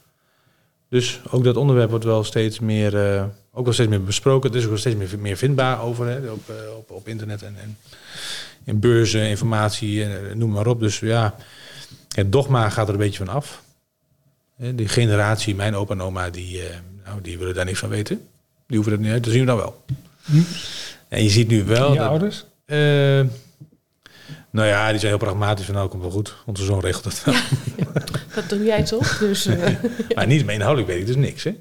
Speaker 2: Dus ook dat onderwerp wordt wel steeds meer, eh, ook wel steeds meer besproken. Het is ook wel steeds meer, meer vindbaar over hè, op, eh, op, op internet en, en in beurzen, informatie, en, noem maar op. Dus ja, het dogma gaat er een beetje van af. Hè, Die generatie, mijn opa en oma, die, eh, nou, die willen daar niks van weten. Die hoeven dat niet uit te zien, dan wel. En je ziet nu wel
Speaker 1: je
Speaker 2: dat,
Speaker 1: ouders?
Speaker 2: eh, nou ja, die zijn heel pragmatisch van nou komt wel goed. Onze zoon regelt het wel.
Speaker 3: Dat doe jij toch? Dus, eh,
Speaker 2: Maar niet meer inhoudelijk weet ik dus niks. Hè?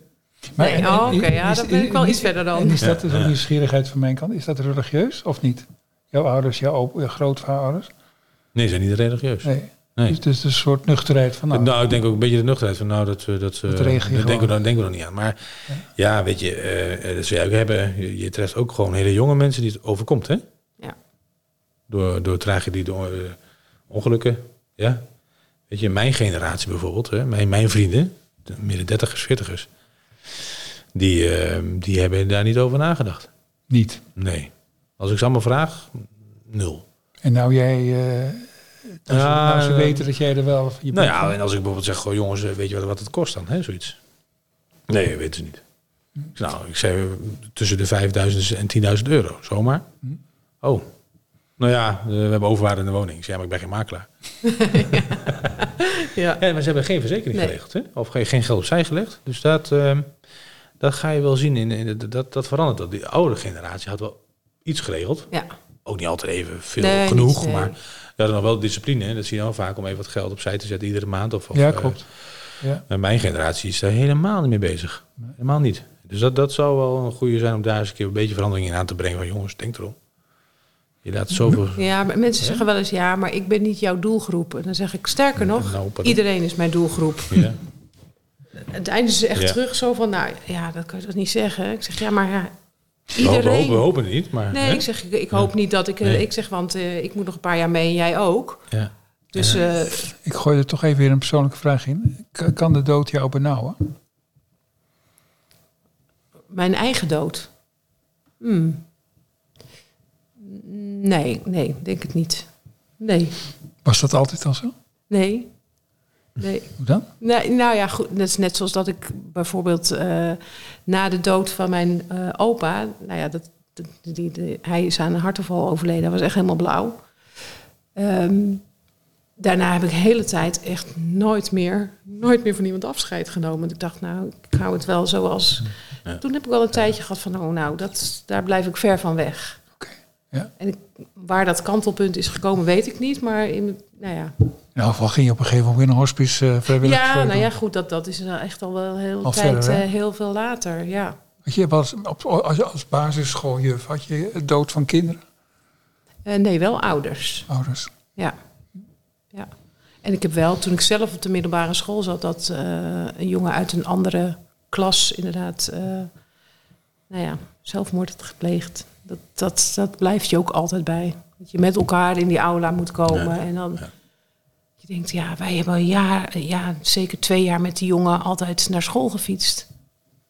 Speaker 1: Maar
Speaker 3: Nee, oh, oké, ja, dan ben ik wel iets verder dan.
Speaker 1: En is dat
Speaker 2: Ja,
Speaker 1: dus een
Speaker 2: ja.
Speaker 1: nieuwsgierigheid van mijn kant? Is dat religieus of niet? Jouw ouders, jouw op- jouw grootouders?
Speaker 2: Nee, ze zijn niet religieus.
Speaker 1: Nee.
Speaker 2: Nee.
Speaker 1: Dus, dus een soort nuchterheid van... Nou,
Speaker 2: Nou, ik denk ook een beetje de nuchterheid van nou, dat, eh, dat, eh,
Speaker 1: Dat
Speaker 2: denken we, dan, denken we nog niet aan. Maar ja, weet je, dat zul je ook hebben. Je, je treft ook gewoon hele jonge mensen die het overkomt, hè?
Speaker 3: Ja.
Speaker 2: Door, door tragedie, door eh, ongelukken. Ja. Weet je, mijn generatie bijvoorbeeld, hè, mijn, mijn vrienden, de midden dertigers, veertigers, die, eh, die hebben daar niet over nagedacht.
Speaker 1: niet.
Speaker 2: Nee. Als ik ze allemaal vraag, nul.
Speaker 1: En nou jij... eh als,
Speaker 2: Ja,
Speaker 1: nou ze
Speaker 2: eh,
Speaker 1: weten dat jij er wel... Je
Speaker 2: Nou ja, en als ik bijvoorbeeld zeg, goh, jongens, eh, weet je wat, wat het kost dan, hè, zoiets? Nee, weten ze niet. Zeg, Nou, ik zei eh, tussen de 5000 en 10.000 euro, zomaar. Oh, nou ja, eh, we hebben overwaarde in de woning. Ik zei, ja, maar ik ben geen makelaar.
Speaker 3: ja.
Speaker 2: Ja, maar ze hebben geen verzekering
Speaker 3: Nee.
Speaker 2: geregeld, hè? of geen, geen geld opzij gelegd. Dus dat, ehm, dat ga je wel zien. In, in, de- dat, dat verandert. Dat. Die oude generatie had wel iets geregeld.
Speaker 3: ja.
Speaker 2: Ook niet altijd even veel
Speaker 3: Nee,
Speaker 2: genoeg,
Speaker 3: niet, nee.
Speaker 2: maar je had nog wel discipline. Hè? Dat zie je dan vaak om even wat geld opzij te zetten iedere maand. Of, of,
Speaker 1: ja,
Speaker 2: eh,
Speaker 1: klopt. Ja.
Speaker 2: Maar mijn generatie is daar helemaal niet mee bezig. Helemaal niet. Dus dat, dat zou wel een goede zijn om daar eens een keer een beetje verandering in aan te brengen. Van jongens, denk erom. Je laat zoveel...
Speaker 3: ja, maar mensen zeggen wel eens ja, maar ik ben niet jouw doelgroep. En dan zeg ik sterker nog,
Speaker 2: Nou,
Speaker 3: iedereen is mijn doelgroep.
Speaker 2: Ja.
Speaker 3: Het einde is echt
Speaker 2: Ja.
Speaker 3: terug zo van, nou ja, dat kan je toch niet zeggen. Ik zeg ja, maar ja,
Speaker 2: We, we,
Speaker 3: iedereen.
Speaker 2: hopen, we hopen het niet, maar...
Speaker 3: Nee,
Speaker 2: hè?
Speaker 3: ik zeg, ik, ik hoop niet dat ik... eh,
Speaker 2: Nee.
Speaker 3: Ik zeg, want eh, ik moet nog een paar jaar mee en jij ook.
Speaker 2: Ja.
Speaker 3: Dus eh,
Speaker 1: Ik gooi er toch even weer een persoonlijke vraag in. K- Kan de dood jou benauwen?
Speaker 3: mijn eigen dood. Hmm. Nee, nee, denk het niet. Nee,
Speaker 1: Was dat altijd al zo?
Speaker 3: nee, nee.
Speaker 1: Hoe dan?
Speaker 3: Nee, nou ja, goed. Dat is net zoals dat ik bijvoorbeeld eh, na de dood van mijn eh, opa, nou ja, dat, die, die- hij is aan een hartaanval overleden. Hij was echt helemaal blauw. Ehm, daarna heb ik de hele tijd echt nooit meer, nooit meer van iemand afscheid genomen. Want ik dacht, nou, ik hou het wel zoals.
Speaker 2: Ja.
Speaker 3: Toen heb ik wel een tijdje gehad van, oh, nou, dat, daar blijf ik ver van weg.
Speaker 1: Ja.
Speaker 3: En ik, waar dat kantelpunt is gekomen, weet ik niet. Maar in, nou ja,
Speaker 1: In elk geval ging je op een gegeven moment weer een hospice vrijwillig.
Speaker 3: ja, nou ja, goed, dat, dat is nou echt al wel heel
Speaker 1: Al
Speaker 3: tijd,
Speaker 1: verder,
Speaker 3: eh, heel veel later, ja.
Speaker 1: Had je was op, als, als basisschooljuf, had je dood van kinderen,
Speaker 3: Eh, nee, wel ouders,
Speaker 1: ouders?
Speaker 3: ja. ja. En ik heb wel, toen ik zelf op de middelbare school zat, dat een jongen uit een andere klas inderdaad, nou ja, zelfmoord had gepleegd. Dat, dat, dat blijft je ook altijd bij. Dat je met elkaar in die aula moet komen
Speaker 2: Ja,
Speaker 3: en dan...
Speaker 2: ja.
Speaker 3: Je denkt, ja, wij hebben een jaar, ja, zeker twee jaar met die jongen altijd naar school gefietst.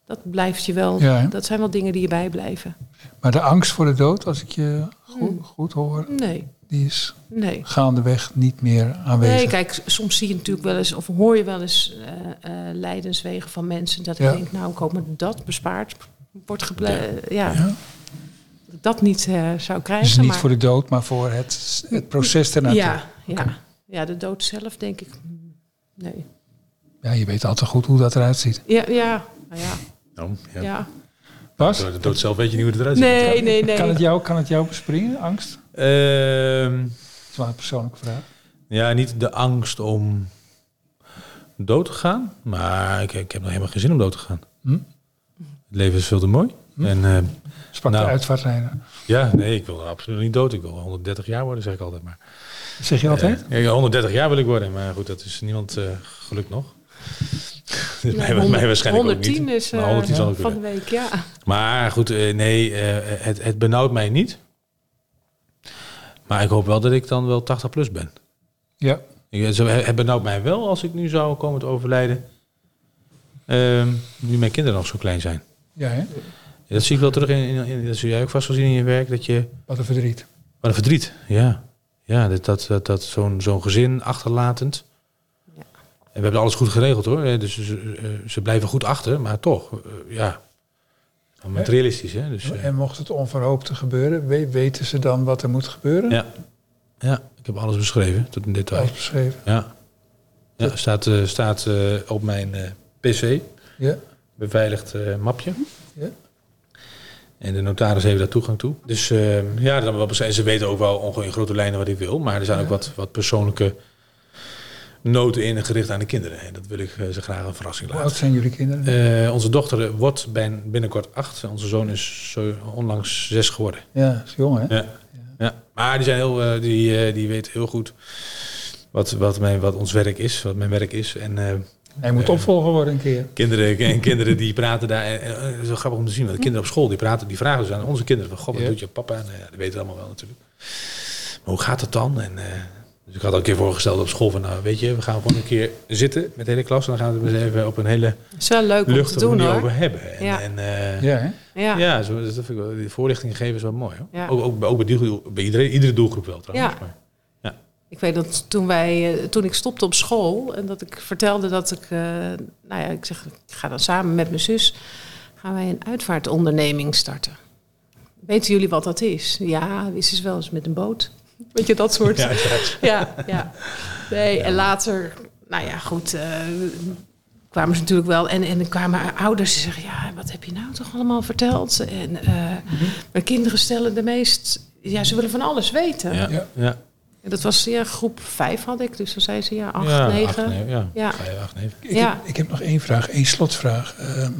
Speaker 3: Dat blijft je wel,
Speaker 1: Ja,
Speaker 3: dat zijn wel dingen die je bijblijven.
Speaker 1: Maar de angst voor de dood, als ik je goed,
Speaker 3: Hmm.
Speaker 1: goed hoor,
Speaker 3: Nee,
Speaker 1: die is
Speaker 3: nee.
Speaker 1: gaandeweg niet meer aanwezig.
Speaker 3: Nee, kijk, soms zie je natuurlijk wel eens, of hoor je wel eens eh eh lijdenswegen van mensen. Dat
Speaker 1: Ja.
Speaker 3: ik denk, nou, ik hoop dat dat bespaard wordt gebleven. Ja.
Speaker 1: Ja.
Speaker 3: ik dat niet eh, zou krijgen.
Speaker 1: Dus niet
Speaker 3: maar,
Speaker 1: voor de dood, maar voor het, het proces ernaartoe.
Speaker 3: ja, ja. Ja, de dood zelf denk ik. Nee.
Speaker 1: Ja, je weet altijd goed hoe dat eruit ziet.
Speaker 3: Ja, ja, nou ja,
Speaker 2: Nou, ja.
Speaker 3: ja.
Speaker 1: Bas,
Speaker 2: Door de dood zelf weet je niet hoe het eruit ziet.
Speaker 3: Nee, nee, nee.
Speaker 1: kan, het jou, kan het jou bespringen, angst?
Speaker 2: Ehm,
Speaker 1: Dat is wel een persoonlijke vraag.
Speaker 2: ja, niet de angst om dood te gaan. Maar ik, ik heb nog helemaal geen zin om dood te gaan.
Speaker 1: Hm?
Speaker 2: Het leven is veel te mooi. En eh,
Speaker 1: Sprak
Speaker 2: Nou.
Speaker 1: de uitvaartrijder.
Speaker 2: ja, nee, ik wil absoluut niet dood. Ik wil 130 jaar worden, zeg ik altijd maar.
Speaker 1: Dat zeg je altijd?
Speaker 2: Eh, ja, 130 jaar wil ik worden, maar goed, dat is niemand eh gelukt nog. Dus mij,
Speaker 3: Nou,
Speaker 2: mij waarschijnlijk ook
Speaker 3: 110
Speaker 2: niet.
Speaker 3: is
Speaker 2: Maar
Speaker 3: eh,
Speaker 2: 110 zal ook
Speaker 3: van de week, ja.
Speaker 2: Maar goed, eh, nee, eh, het, het benauwt mij niet. Maar ik hoop wel dat ik dan wel 80 plus ben.
Speaker 1: Ja.
Speaker 2: Ik, zo, het benauwt mij wel als ik nu zou komen te overlijden. Ehm, nu mijn kinderen nog zo klein zijn.
Speaker 1: Ja, hè?
Speaker 2: Dat zie ik wel terug in, in, in- dat zul jij ook vast wel zien in je werk. Dat je,
Speaker 1: Wat een verdriet.
Speaker 2: wat een verdriet, ja. Ja, dat, dat, dat, dat zo'n zo'n gezin achterlatend.
Speaker 3: Ja.
Speaker 2: En we hebben alles goed geregeld hoor. Eh, Dus ze, eh, ze blijven goed achter, maar toch, eh, ja. Materialistisch, hè. Dus, eh,
Speaker 1: En mocht het onverhoopte gebeuren, we- weten ze dan wat er moet gebeuren?
Speaker 2: ja. ja, ik heb alles beschreven tot in detail.
Speaker 1: Alles beschreven.
Speaker 2: Ja, ja staat, eh, staat eh, op mijn eh, pc,
Speaker 1: Ja.
Speaker 2: beveiligd eh, mapje.
Speaker 1: Ja.
Speaker 2: En de notaris heeft daar toegang toe. Dus eh, ja, dan wel beschreven. ze weten ook wel ongeveer in grote lijnen wat ik wil. Maar er zijn ook wat, wat persoonlijke noten in gericht aan de kinderen. En dat wil ik eh, ze graag een verrassing
Speaker 1: Hoe oud
Speaker 2: laten.
Speaker 1: zijn jullie kinderen?
Speaker 2: Eh, onze dochter wordt bij- binnenkort acht. Onze zoon is zo onlangs zes geworden.
Speaker 1: ja, dat is jong, hè?
Speaker 2: Ja. Ja. Maar die, zijn heel, eh, die, eh, die weten heel goed wat, wat, mijn, wat ons werk is, wat mijn werk is. En eh,
Speaker 1: Hij moet opvolger worden een keer.
Speaker 2: kinderen, en kinderen die praten daar. En, het is wel grappig om te zien, want de kinderen op school die praten, die vragen dus aan onze kinderen van, god, wat
Speaker 1: Ja.
Speaker 2: doet je papa? En, ja, dat weten we allemaal wel natuurlijk. Maar hoe gaat het dan? En, eh, dus ik had al een keer voorgesteld op school van, nou weet je, we gaan gewoon een keer zitten met de hele klas. En dan gaan we het eens even op een hele
Speaker 3: is wel leuk om te
Speaker 2: luchtige
Speaker 3: doen
Speaker 2: manier
Speaker 3: hoor.
Speaker 2: over hebben. En,
Speaker 3: Ja.
Speaker 2: en, eh,
Speaker 1: Ja, hè?
Speaker 3: Ja.
Speaker 2: ja, zo, dat vind ik wel, die voorlichting geven is wel mooi. Hoor.
Speaker 3: Ja.
Speaker 2: Ook, ook, ook bij, die, bij iedereen, iedere doelgroep wel trouwens.
Speaker 3: Ja.
Speaker 2: Maar,
Speaker 3: Ik weet dat toen, wij, eh, toen ik stopte op school en dat ik vertelde dat ik, eh, nou ja, ik zeg, ik ga dan samen met mijn zus, gaan wij een uitvaartonderneming starten. Weten jullie wat dat is? Ja, wist eens wel eens met een boot. Weet je, dat soort.
Speaker 2: ja,
Speaker 3: Ja,
Speaker 2: ja.
Speaker 3: ja. Nee, en later, nou ja, goed, eh, kwamen ze natuurlijk wel. En, en dan kwamen ouders die zeggen, ja, wat heb je nou toch allemaal verteld? En eh, mijn kinderen stellen de meest, ja, ze willen van alles weten.
Speaker 2: Ja,
Speaker 1: Ja.
Speaker 2: Ja.
Speaker 3: Dat was ja, groep 5 had ik, dus dan zei ze ja, 8,
Speaker 2: ja,
Speaker 3: 9.
Speaker 2: acht, negen, ja.
Speaker 3: Ja.
Speaker 2: Vijf, acht, negen.
Speaker 1: Ik,
Speaker 3: Ja.
Speaker 1: heb, ik heb nog één vraag, één slotvraag. Ehm,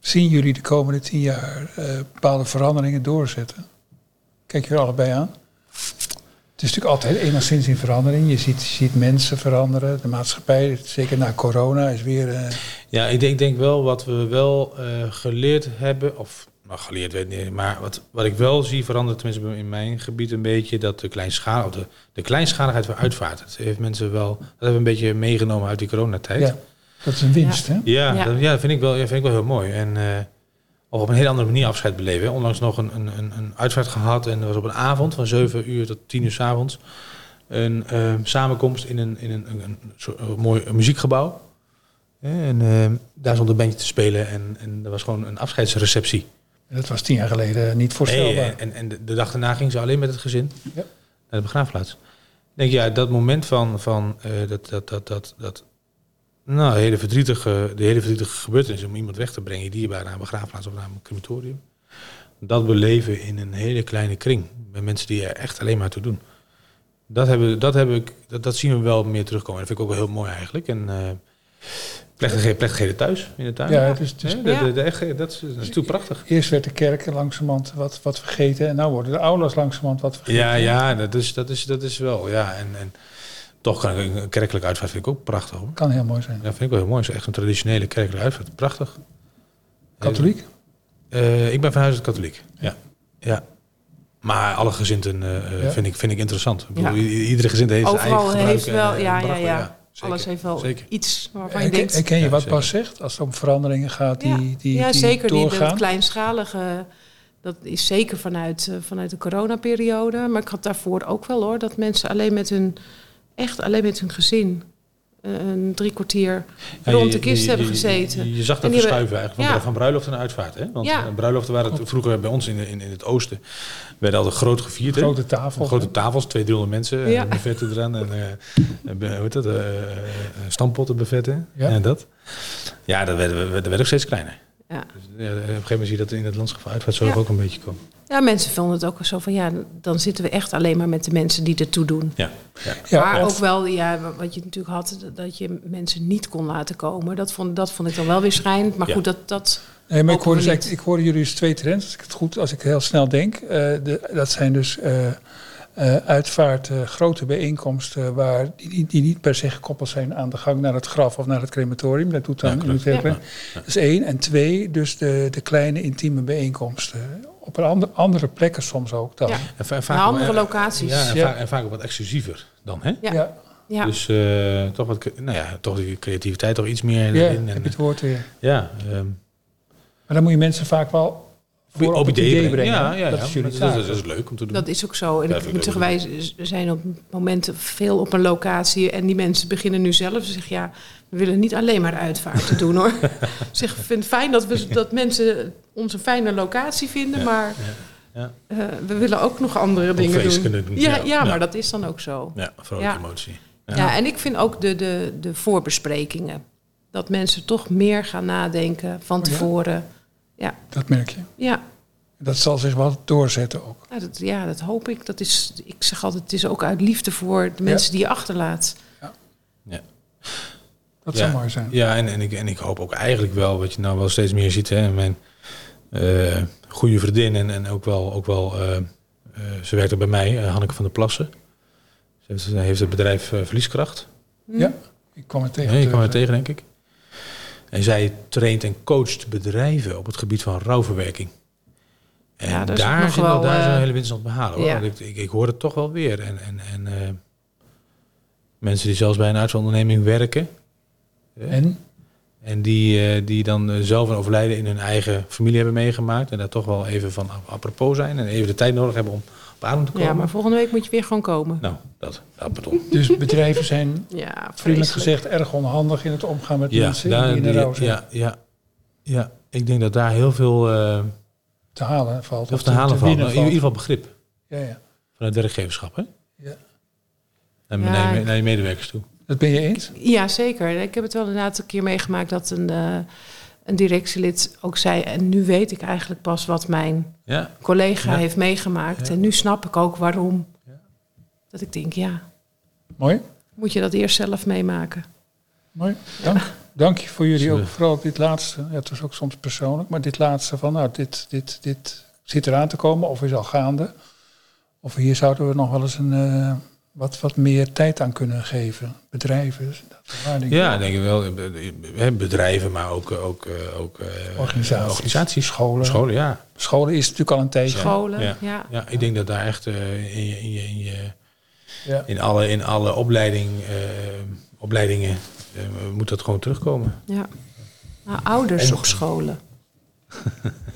Speaker 1: zien jullie de komende tien jaar eh, bepaalde veranderingen doorzetten? Kijk je er allebei aan? Het is natuurlijk altijd enigszins in verandering. Je ziet, je ziet mensen veranderen. De maatschappij, zeker na corona, is weer... eh,
Speaker 2: Ja, ik denk, denk wel wat we wel eh, geleerd hebben, of geleerd weet ik niet, maar wat, wat ik wel zie veranderen, tenminste in mijn gebied een beetje, dat de, kleinschalig, de, de kleinschaligheid van uitvaart, dat heeft mensen wel, dat hebben we een beetje meegenomen uit die coronatijd.
Speaker 1: ja, dat is een winst, hè?
Speaker 2: Ja,
Speaker 3: Ja.
Speaker 2: Dat, ja, dat vind ik wel, ja, vind ik wel heel mooi. En eh, of op een hele andere manier afscheid beleven. hè. Onlangs nog een, een, een, een uitvaart gehad en dat was op een avond van 7 uur tot 10 uur s avonds. Een eh, samenkomst in een, in een, een, een, soort- een mooi muziekgebouw. En eh, daar stond een bandje te spelen en, en er was gewoon een afscheidsreceptie.
Speaker 1: Dat was tien jaar geleden niet voorstelbaar.
Speaker 2: Nee, en en de, dag daarna ging ze alleen met het gezin
Speaker 1: Ja.
Speaker 2: naar de begraafplaats. Ik denk, ja, dat moment van, van eh, dat, dat, dat, dat, dat nou, hele verdrietige, de hele verdrietige gebeurtenis om iemand weg te brengen, dierbaar naar een begraafplaats of naar een crematorium. Dat beleven in een hele kleine kring, bij mensen die er echt alleen maar toe doen. Dat, hebben, dat, heb ik, dat, dat zien we wel meer terugkomen. Dat vind ik ook wel heel mooi eigenlijk. En eh plechtigheden, plechtigheden thuis, in de tuin.
Speaker 1: ja, het is, het is-
Speaker 2: de, de, de, echt- dat, is, dat is natuurlijk prachtig.
Speaker 1: Eerst werd de kerk langzamerhand wat, wat vergeten. En nu worden de aulas langzamerhand wat vergeten.
Speaker 2: Ja, ja, dat is, dat is, dat is wel. Ja, en, en toch kan ik een kerkelijk uitvaart vind ik ook prachtig hoor.
Speaker 1: Kan heel mooi zijn.
Speaker 2: Ja, vind ik wel heel mooi. Het is echt een traditionele kerkelijke uitvaart. Prachtig.
Speaker 1: Katholiek?
Speaker 2: Eh, ik ben van huis uit katholiek. Ja. ja. Maar alle gezinten eh, eh,
Speaker 1: Ja.
Speaker 2: vind, ik, vind ik interessant. Ik bedoel,
Speaker 3: Ja.
Speaker 2: iedere gezin heeft zijn eigen
Speaker 3: Overal heeft
Speaker 2: en,
Speaker 3: wel, ja, ja, ja.
Speaker 2: Zeker.
Speaker 3: Alles heeft wel
Speaker 2: Zeker.
Speaker 3: iets waarvan je
Speaker 1: Herken,
Speaker 3: denkt...
Speaker 1: herken je wat. Bas zegt? Als het om veranderingen gaat die, die, die,
Speaker 3: ja, zeker. Die,
Speaker 1: doorgaan?
Speaker 3: dat kleinschalige, dat is zeker vanuit, eh, vanuit de coronaperiode. Maar ik had daarvoor ook wel hoor, dat mensen alleen met hun, echt alleen met hun gezin een drie kwartier
Speaker 2: Ja,
Speaker 3: rond
Speaker 2: je-
Speaker 3: de kist
Speaker 2: je-
Speaker 3: hebben gezeten.
Speaker 2: Je, je zag dat verschuiven eigenlijk van,
Speaker 3: ja.
Speaker 2: van bruiloft naar uitvaart. Hè? Want
Speaker 3: Ja.
Speaker 2: eh, bruiloften waren het vroeger bij ons in, in, in het oosten. werden altijd groot gevierd. hè?
Speaker 1: Grote tafel.
Speaker 2: Grote tafels, 200, 300 mensen.
Speaker 3: Ja.
Speaker 2: Ja. Buffetten eraan. En, eh, eh, be- hoe heet dat? eh eh, stampotten buffetten.
Speaker 1: Ja.
Speaker 2: En dat. Ja, dat werd, dat werd ook steeds kleiner.
Speaker 3: Ja.
Speaker 2: Dus, ja, op een gegeven moment zie je dat in het landschap uitvaartzorg
Speaker 3: Ja.
Speaker 2: ook een beetje komen.
Speaker 3: ja, mensen vonden het ook zo van ja, dan zitten we echt alleen maar met de mensen die ertoe doen.
Speaker 2: Ja. ja.
Speaker 1: Ja,
Speaker 3: maar ook wel, ja, wat je natuurlijk had, dat je mensen niet kon laten komen. Dat vond, dat vond ik dan wel weer schrijnend. Maar
Speaker 2: Ja.
Speaker 3: goed, dat, dat
Speaker 1: Nee, maar ik hoorde, dus ik hoorde jullie dus twee trends, als ik het goed, als ik heel snel denk. Eh, de, dat zijn dus eh, eh, uitvaart, eh, grote bijeenkomsten waar, die, niet- die niet per se gekoppeld zijn aan de gang naar het graf of naar het crematorium. Dat doet dan
Speaker 2: Ja,
Speaker 1: in.
Speaker 2: Ja.
Speaker 1: Dat is één. En twee, dus de, de kleine intieme bijeenkomsten. Op een ander, andere plekken soms ook dan.
Speaker 3: Ja.
Speaker 2: En, va- vaak
Speaker 3: naar andere locaties.
Speaker 2: Ja, en,
Speaker 1: Ja.
Speaker 2: Vaak, en vaak ook wat exclusiever dan. Hè?
Speaker 3: Ja.
Speaker 1: ja,
Speaker 3: Ja.
Speaker 2: Dus eh, toch, wat, nou ja, toch die creativiteit toch iets meer
Speaker 1: ja,
Speaker 2: erin.
Speaker 1: heb
Speaker 2: En,
Speaker 1: je het woord weer.
Speaker 2: ja, ehm,
Speaker 1: Maar dan moet je mensen vaak wel voor op, idee brengen.
Speaker 2: Ja, ja,
Speaker 1: dat
Speaker 2: ja.
Speaker 1: is jullie
Speaker 2: dat, is, dat is leuk om te doen.
Speaker 3: Dat is ook zo. En
Speaker 2: Ja,
Speaker 3: ik
Speaker 2: vind
Speaker 3: moet zeggen, wij zijn op momenten veel op een locatie. En die mensen beginnen nu zelf. Ze zeggen, ja, we willen niet alleen maar uitvaarten doen hoor. zeg, ik vind het fijn dat, we, dat mensen ons een fijne locatie vinden.
Speaker 2: Ja,
Speaker 3: maar
Speaker 2: ja.
Speaker 3: eh, we willen ook nog andere dingen
Speaker 2: feest
Speaker 3: doen.
Speaker 2: kunnen doen,
Speaker 3: Ja,
Speaker 2: ja.
Speaker 3: maar dat is dan ook zo.
Speaker 2: ja, vooral
Speaker 3: Ja.
Speaker 2: emotie.
Speaker 3: Ja.
Speaker 2: Ja.
Speaker 3: en ik vind ook de, de, de voorbesprekingen. Dat mensen toch meer gaan nadenken van
Speaker 1: Oh ja? Dat merk je.
Speaker 3: Ja,
Speaker 1: Dat zal zich wel doorzetten ook.
Speaker 3: Nou, dat, ja, dat hoop ik. Dat is, ik zeg altijd, het is ook uit liefde voor de mensen die je achterlaat.
Speaker 1: Dat
Speaker 2: Ja.
Speaker 1: zou mooi zijn.
Speaker 2: Ja, en, en, ik, en ik hoop ook eigenlijk wel, wat je nou wel steeds meer ziet, hè, mijn eh, goede vriendin en, en ook wel, ook wel eh, eh, ze werkt ook bij mij, Hanneke van der Plassen. Ze heeft, heeft het bedrijf Verlieskracht.
Speaker 1: Ja, ik kwam het tegen.
Speaker 2: Ja, je
Speaker 1: op
Speaker 2: kwam er tegen, denk ik. En zij traint en coacht bedrijven op het gebied van rouwverwerking. En
Speaker 3: Ja, dat is ook
Speaker 2: daar,
Speaker 3: nog
Speaker 2: zit wel, daar is wel
Speaker 3: eh,
Speaker 2: een hele winst aan het behalen. Hoor.
Speaker 3: ja.
Speaker 2: Want ik, ik, ik hoor het toch wel weer. En, en, en eh, mensen die zelfs bij een uitzonderneming werken.
Speaker 1: En?
Speaker 2: En die, eh, die dan zelf een overlijden in hun eigen familie hebben meegemaakt. En daar toch wel even van ap- apropos zijn. En even de tijd nodig hebben om adem te komen.
Speaker 3: Ja, maar volgende week moet je weer gewoon komen.
Speaker 2: Nou, dat. Ja, pardon.
Speaker 1: Dus bedrijven zijn
Speaker 3: Ja,
Speaker 1: vriendelijk gezegd erg onhandig in het omgaan met
Speaker 2: Ja,
Speaker 1: mensen
Speaker 2: daar,
Speaker 1: die in de
Speaker 2: die-
Speaker 1: rouw zijn.
Speaker 2: ja, ja, ja, ik denk dat daar heel veel eh
Speaker 1: Te halen valt.
Speaker 2: of te halen valt. Nou, in ieder geval begrip
Speaker 1: Ja, ja.
Speaker 2: vanuit werkgeverschap. Hè?
Speaker 1: Ja.
Speaker 2: En
Speaker 3: Ja,
Speaker 2: naar, je,
Speaker 3: ik-
Speaker 2: naar je medewerkers toe.
Speaker 1: Dat ben je eens?
Speaker 3: Ja, zeker. Ik heb het wel inderdaad een keer meegemaakt dat een, eh, een directielid ook zei... en nu weet ik eigenlijk pas wat mijn
Speaker 2: Ja,
Speaker 3: collega
Speaker 2: Ja.
Speaker 3: heeft meegemaakt.
Speaker 2: Ja.
Speaker 3: En nu snap ik ook waarom.
Speaker 2: Ja.
Speaker 3: Dat ik denk, ja,
Speaker 1: Mooi.
Speaker 3: moet je dat eerst zelf meemaken.
Speaker 1: Mooi. Dank. Dank je voor jullie ook. Vooral op dit laatste. Ja, het was ook soms persoonlijk. Maar dit laatste van, nou, dit, dit, dit zit eraan te komen. Of is al gaande. Of hier zouden we nog wel eens een, eh, wat, wat meer tijd aan kunnen geven. Bedrijven. Dat
Speaker 2: ja denk ik wel. eh, Bedrijven, maar ook, eh, ook, eh, ook eh,
Speaker 1: Organisaties.
Speaker 2: organisaties.
Speaker 1: Scholen.
Speaker 2: Scholen, ja.
Speaker 1: Scholen is natuurlijk al een tijdje.
Speaker 3: Scholen,
Speaker 2: Ja.
Speaker 3: ja.
Speaker 2: ja. Ik denk dat daar echt eh, in, je, in, je, in, je,
Speaker 1: Ja.
Speaker 2: in alle, in alle opleiding, eh, opleidingen eh, moet dat gewoon terugkomen.
Speaker 3: ja. Nou, ouders
Speaker 2: En
Speaker 3: op scholen.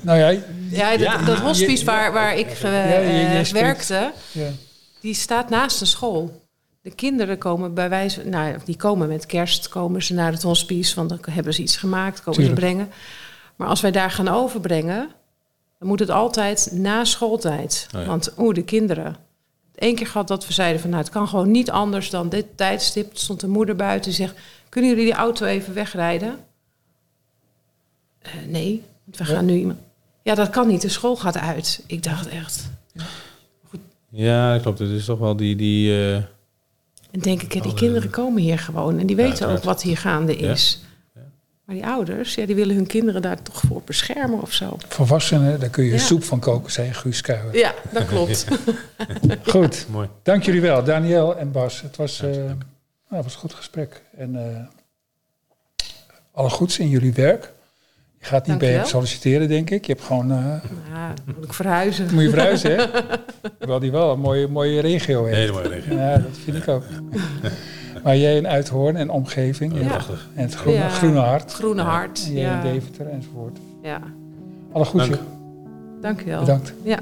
Speaker 1: Nou ja,
Speaker 3: Ja, dat,
Speaker 2: Ja,
Speaker 3: dat hospice waar, waar ik
Speaker 1: Ja, je- je spreekt-
Speaker 3: werkte,
Speaker 1: ja.
Speaker 3: Die staat naast een school. De kinderen komen bij wijze, nou, die komen met kerst, komen ze naar het hospice, want dan hebben ze iets gemaakt, komen
Speaker 1: Tuurlijk.
Speaker 3: ze brengen. Maar als wij daar gaan overbrengen, dan moet het altijd na schooltijd.
Speaker 2: Oh ja.
Speaker 3: Want oeh, de kinderen. Eén keer gehad dat we zeiden van, nou, het kan gewoon niet anders dan dit tijdstip. Stond een moeder buiten die zegt, kunnen jullie die auto even wegrijden? Eh, nee, we
Speaker 1: Ja.
Speaker 3: gaan nu iemand. Ja, dat kan niet. De school gaat uit. Ik dacht echt.
Speaker 2: Ja, dat klopt. Het is toch wel die... die eh,
Speaker 3: En denk ik, ja, die
Speaker 2: Alle-
Speaker 3: kinderen komen hier gewoon en die weten
Speaker 2: uiteraard.
Speaker 3: ook wat hier gaande is.
Speaker 2: Ja.
Speaker 3: Maar die ouders, ja, die willen hun kinderen daar toch voor beschermen of zo.
Speaker 1: Volwassenen, daar kun je
Speaker 3: Ja.
Speaker 1: soep van koken, zei Guus Kuijer.
Speaker 3: Ja, dat klopt.
Speaker 1: Goed.
Speaker 2: mooi.
Speaker 1: Dank jullie wel, Daniel en Bas. Het was, eh, nou, het was een goed gesprek. En eh, alle goeds in jullie werk. Je gaat niet
Speaker 3: Dank
Speaker 1: bij hem solliciteren, denk ik. Je hebt gewoon, eh,
Speaker 3: Ja, moet ik verhuizen.
Speaker 1: moet je verhuizen, hè? Terwijl die wel een mooie, mooie regio heeft.
Speaker 2: Hele mooie regio.
Speaker 1: Ja, dat vind ik ook. maar jij in Uithoorn en omgeving.
Speaker 2: Ja.
Speaker 1: En,
Speaker 2: Prachtig.
Speaker 1: en het groene,
Speaker 3: Ja.
Speaker 1: groene hart.
Speaker 3: Groene hart.
Speaker 1: En jij
Speaker 3: Ja,
Speaker 1: in Deventer enzovoort.
Speaker 3: ja.
Speaker 1: Alle goeds,
Speaker 2: Dank.
Speaker 3: dank je wel.
Speaker 1: bedankt.
Speaker 3: Ja.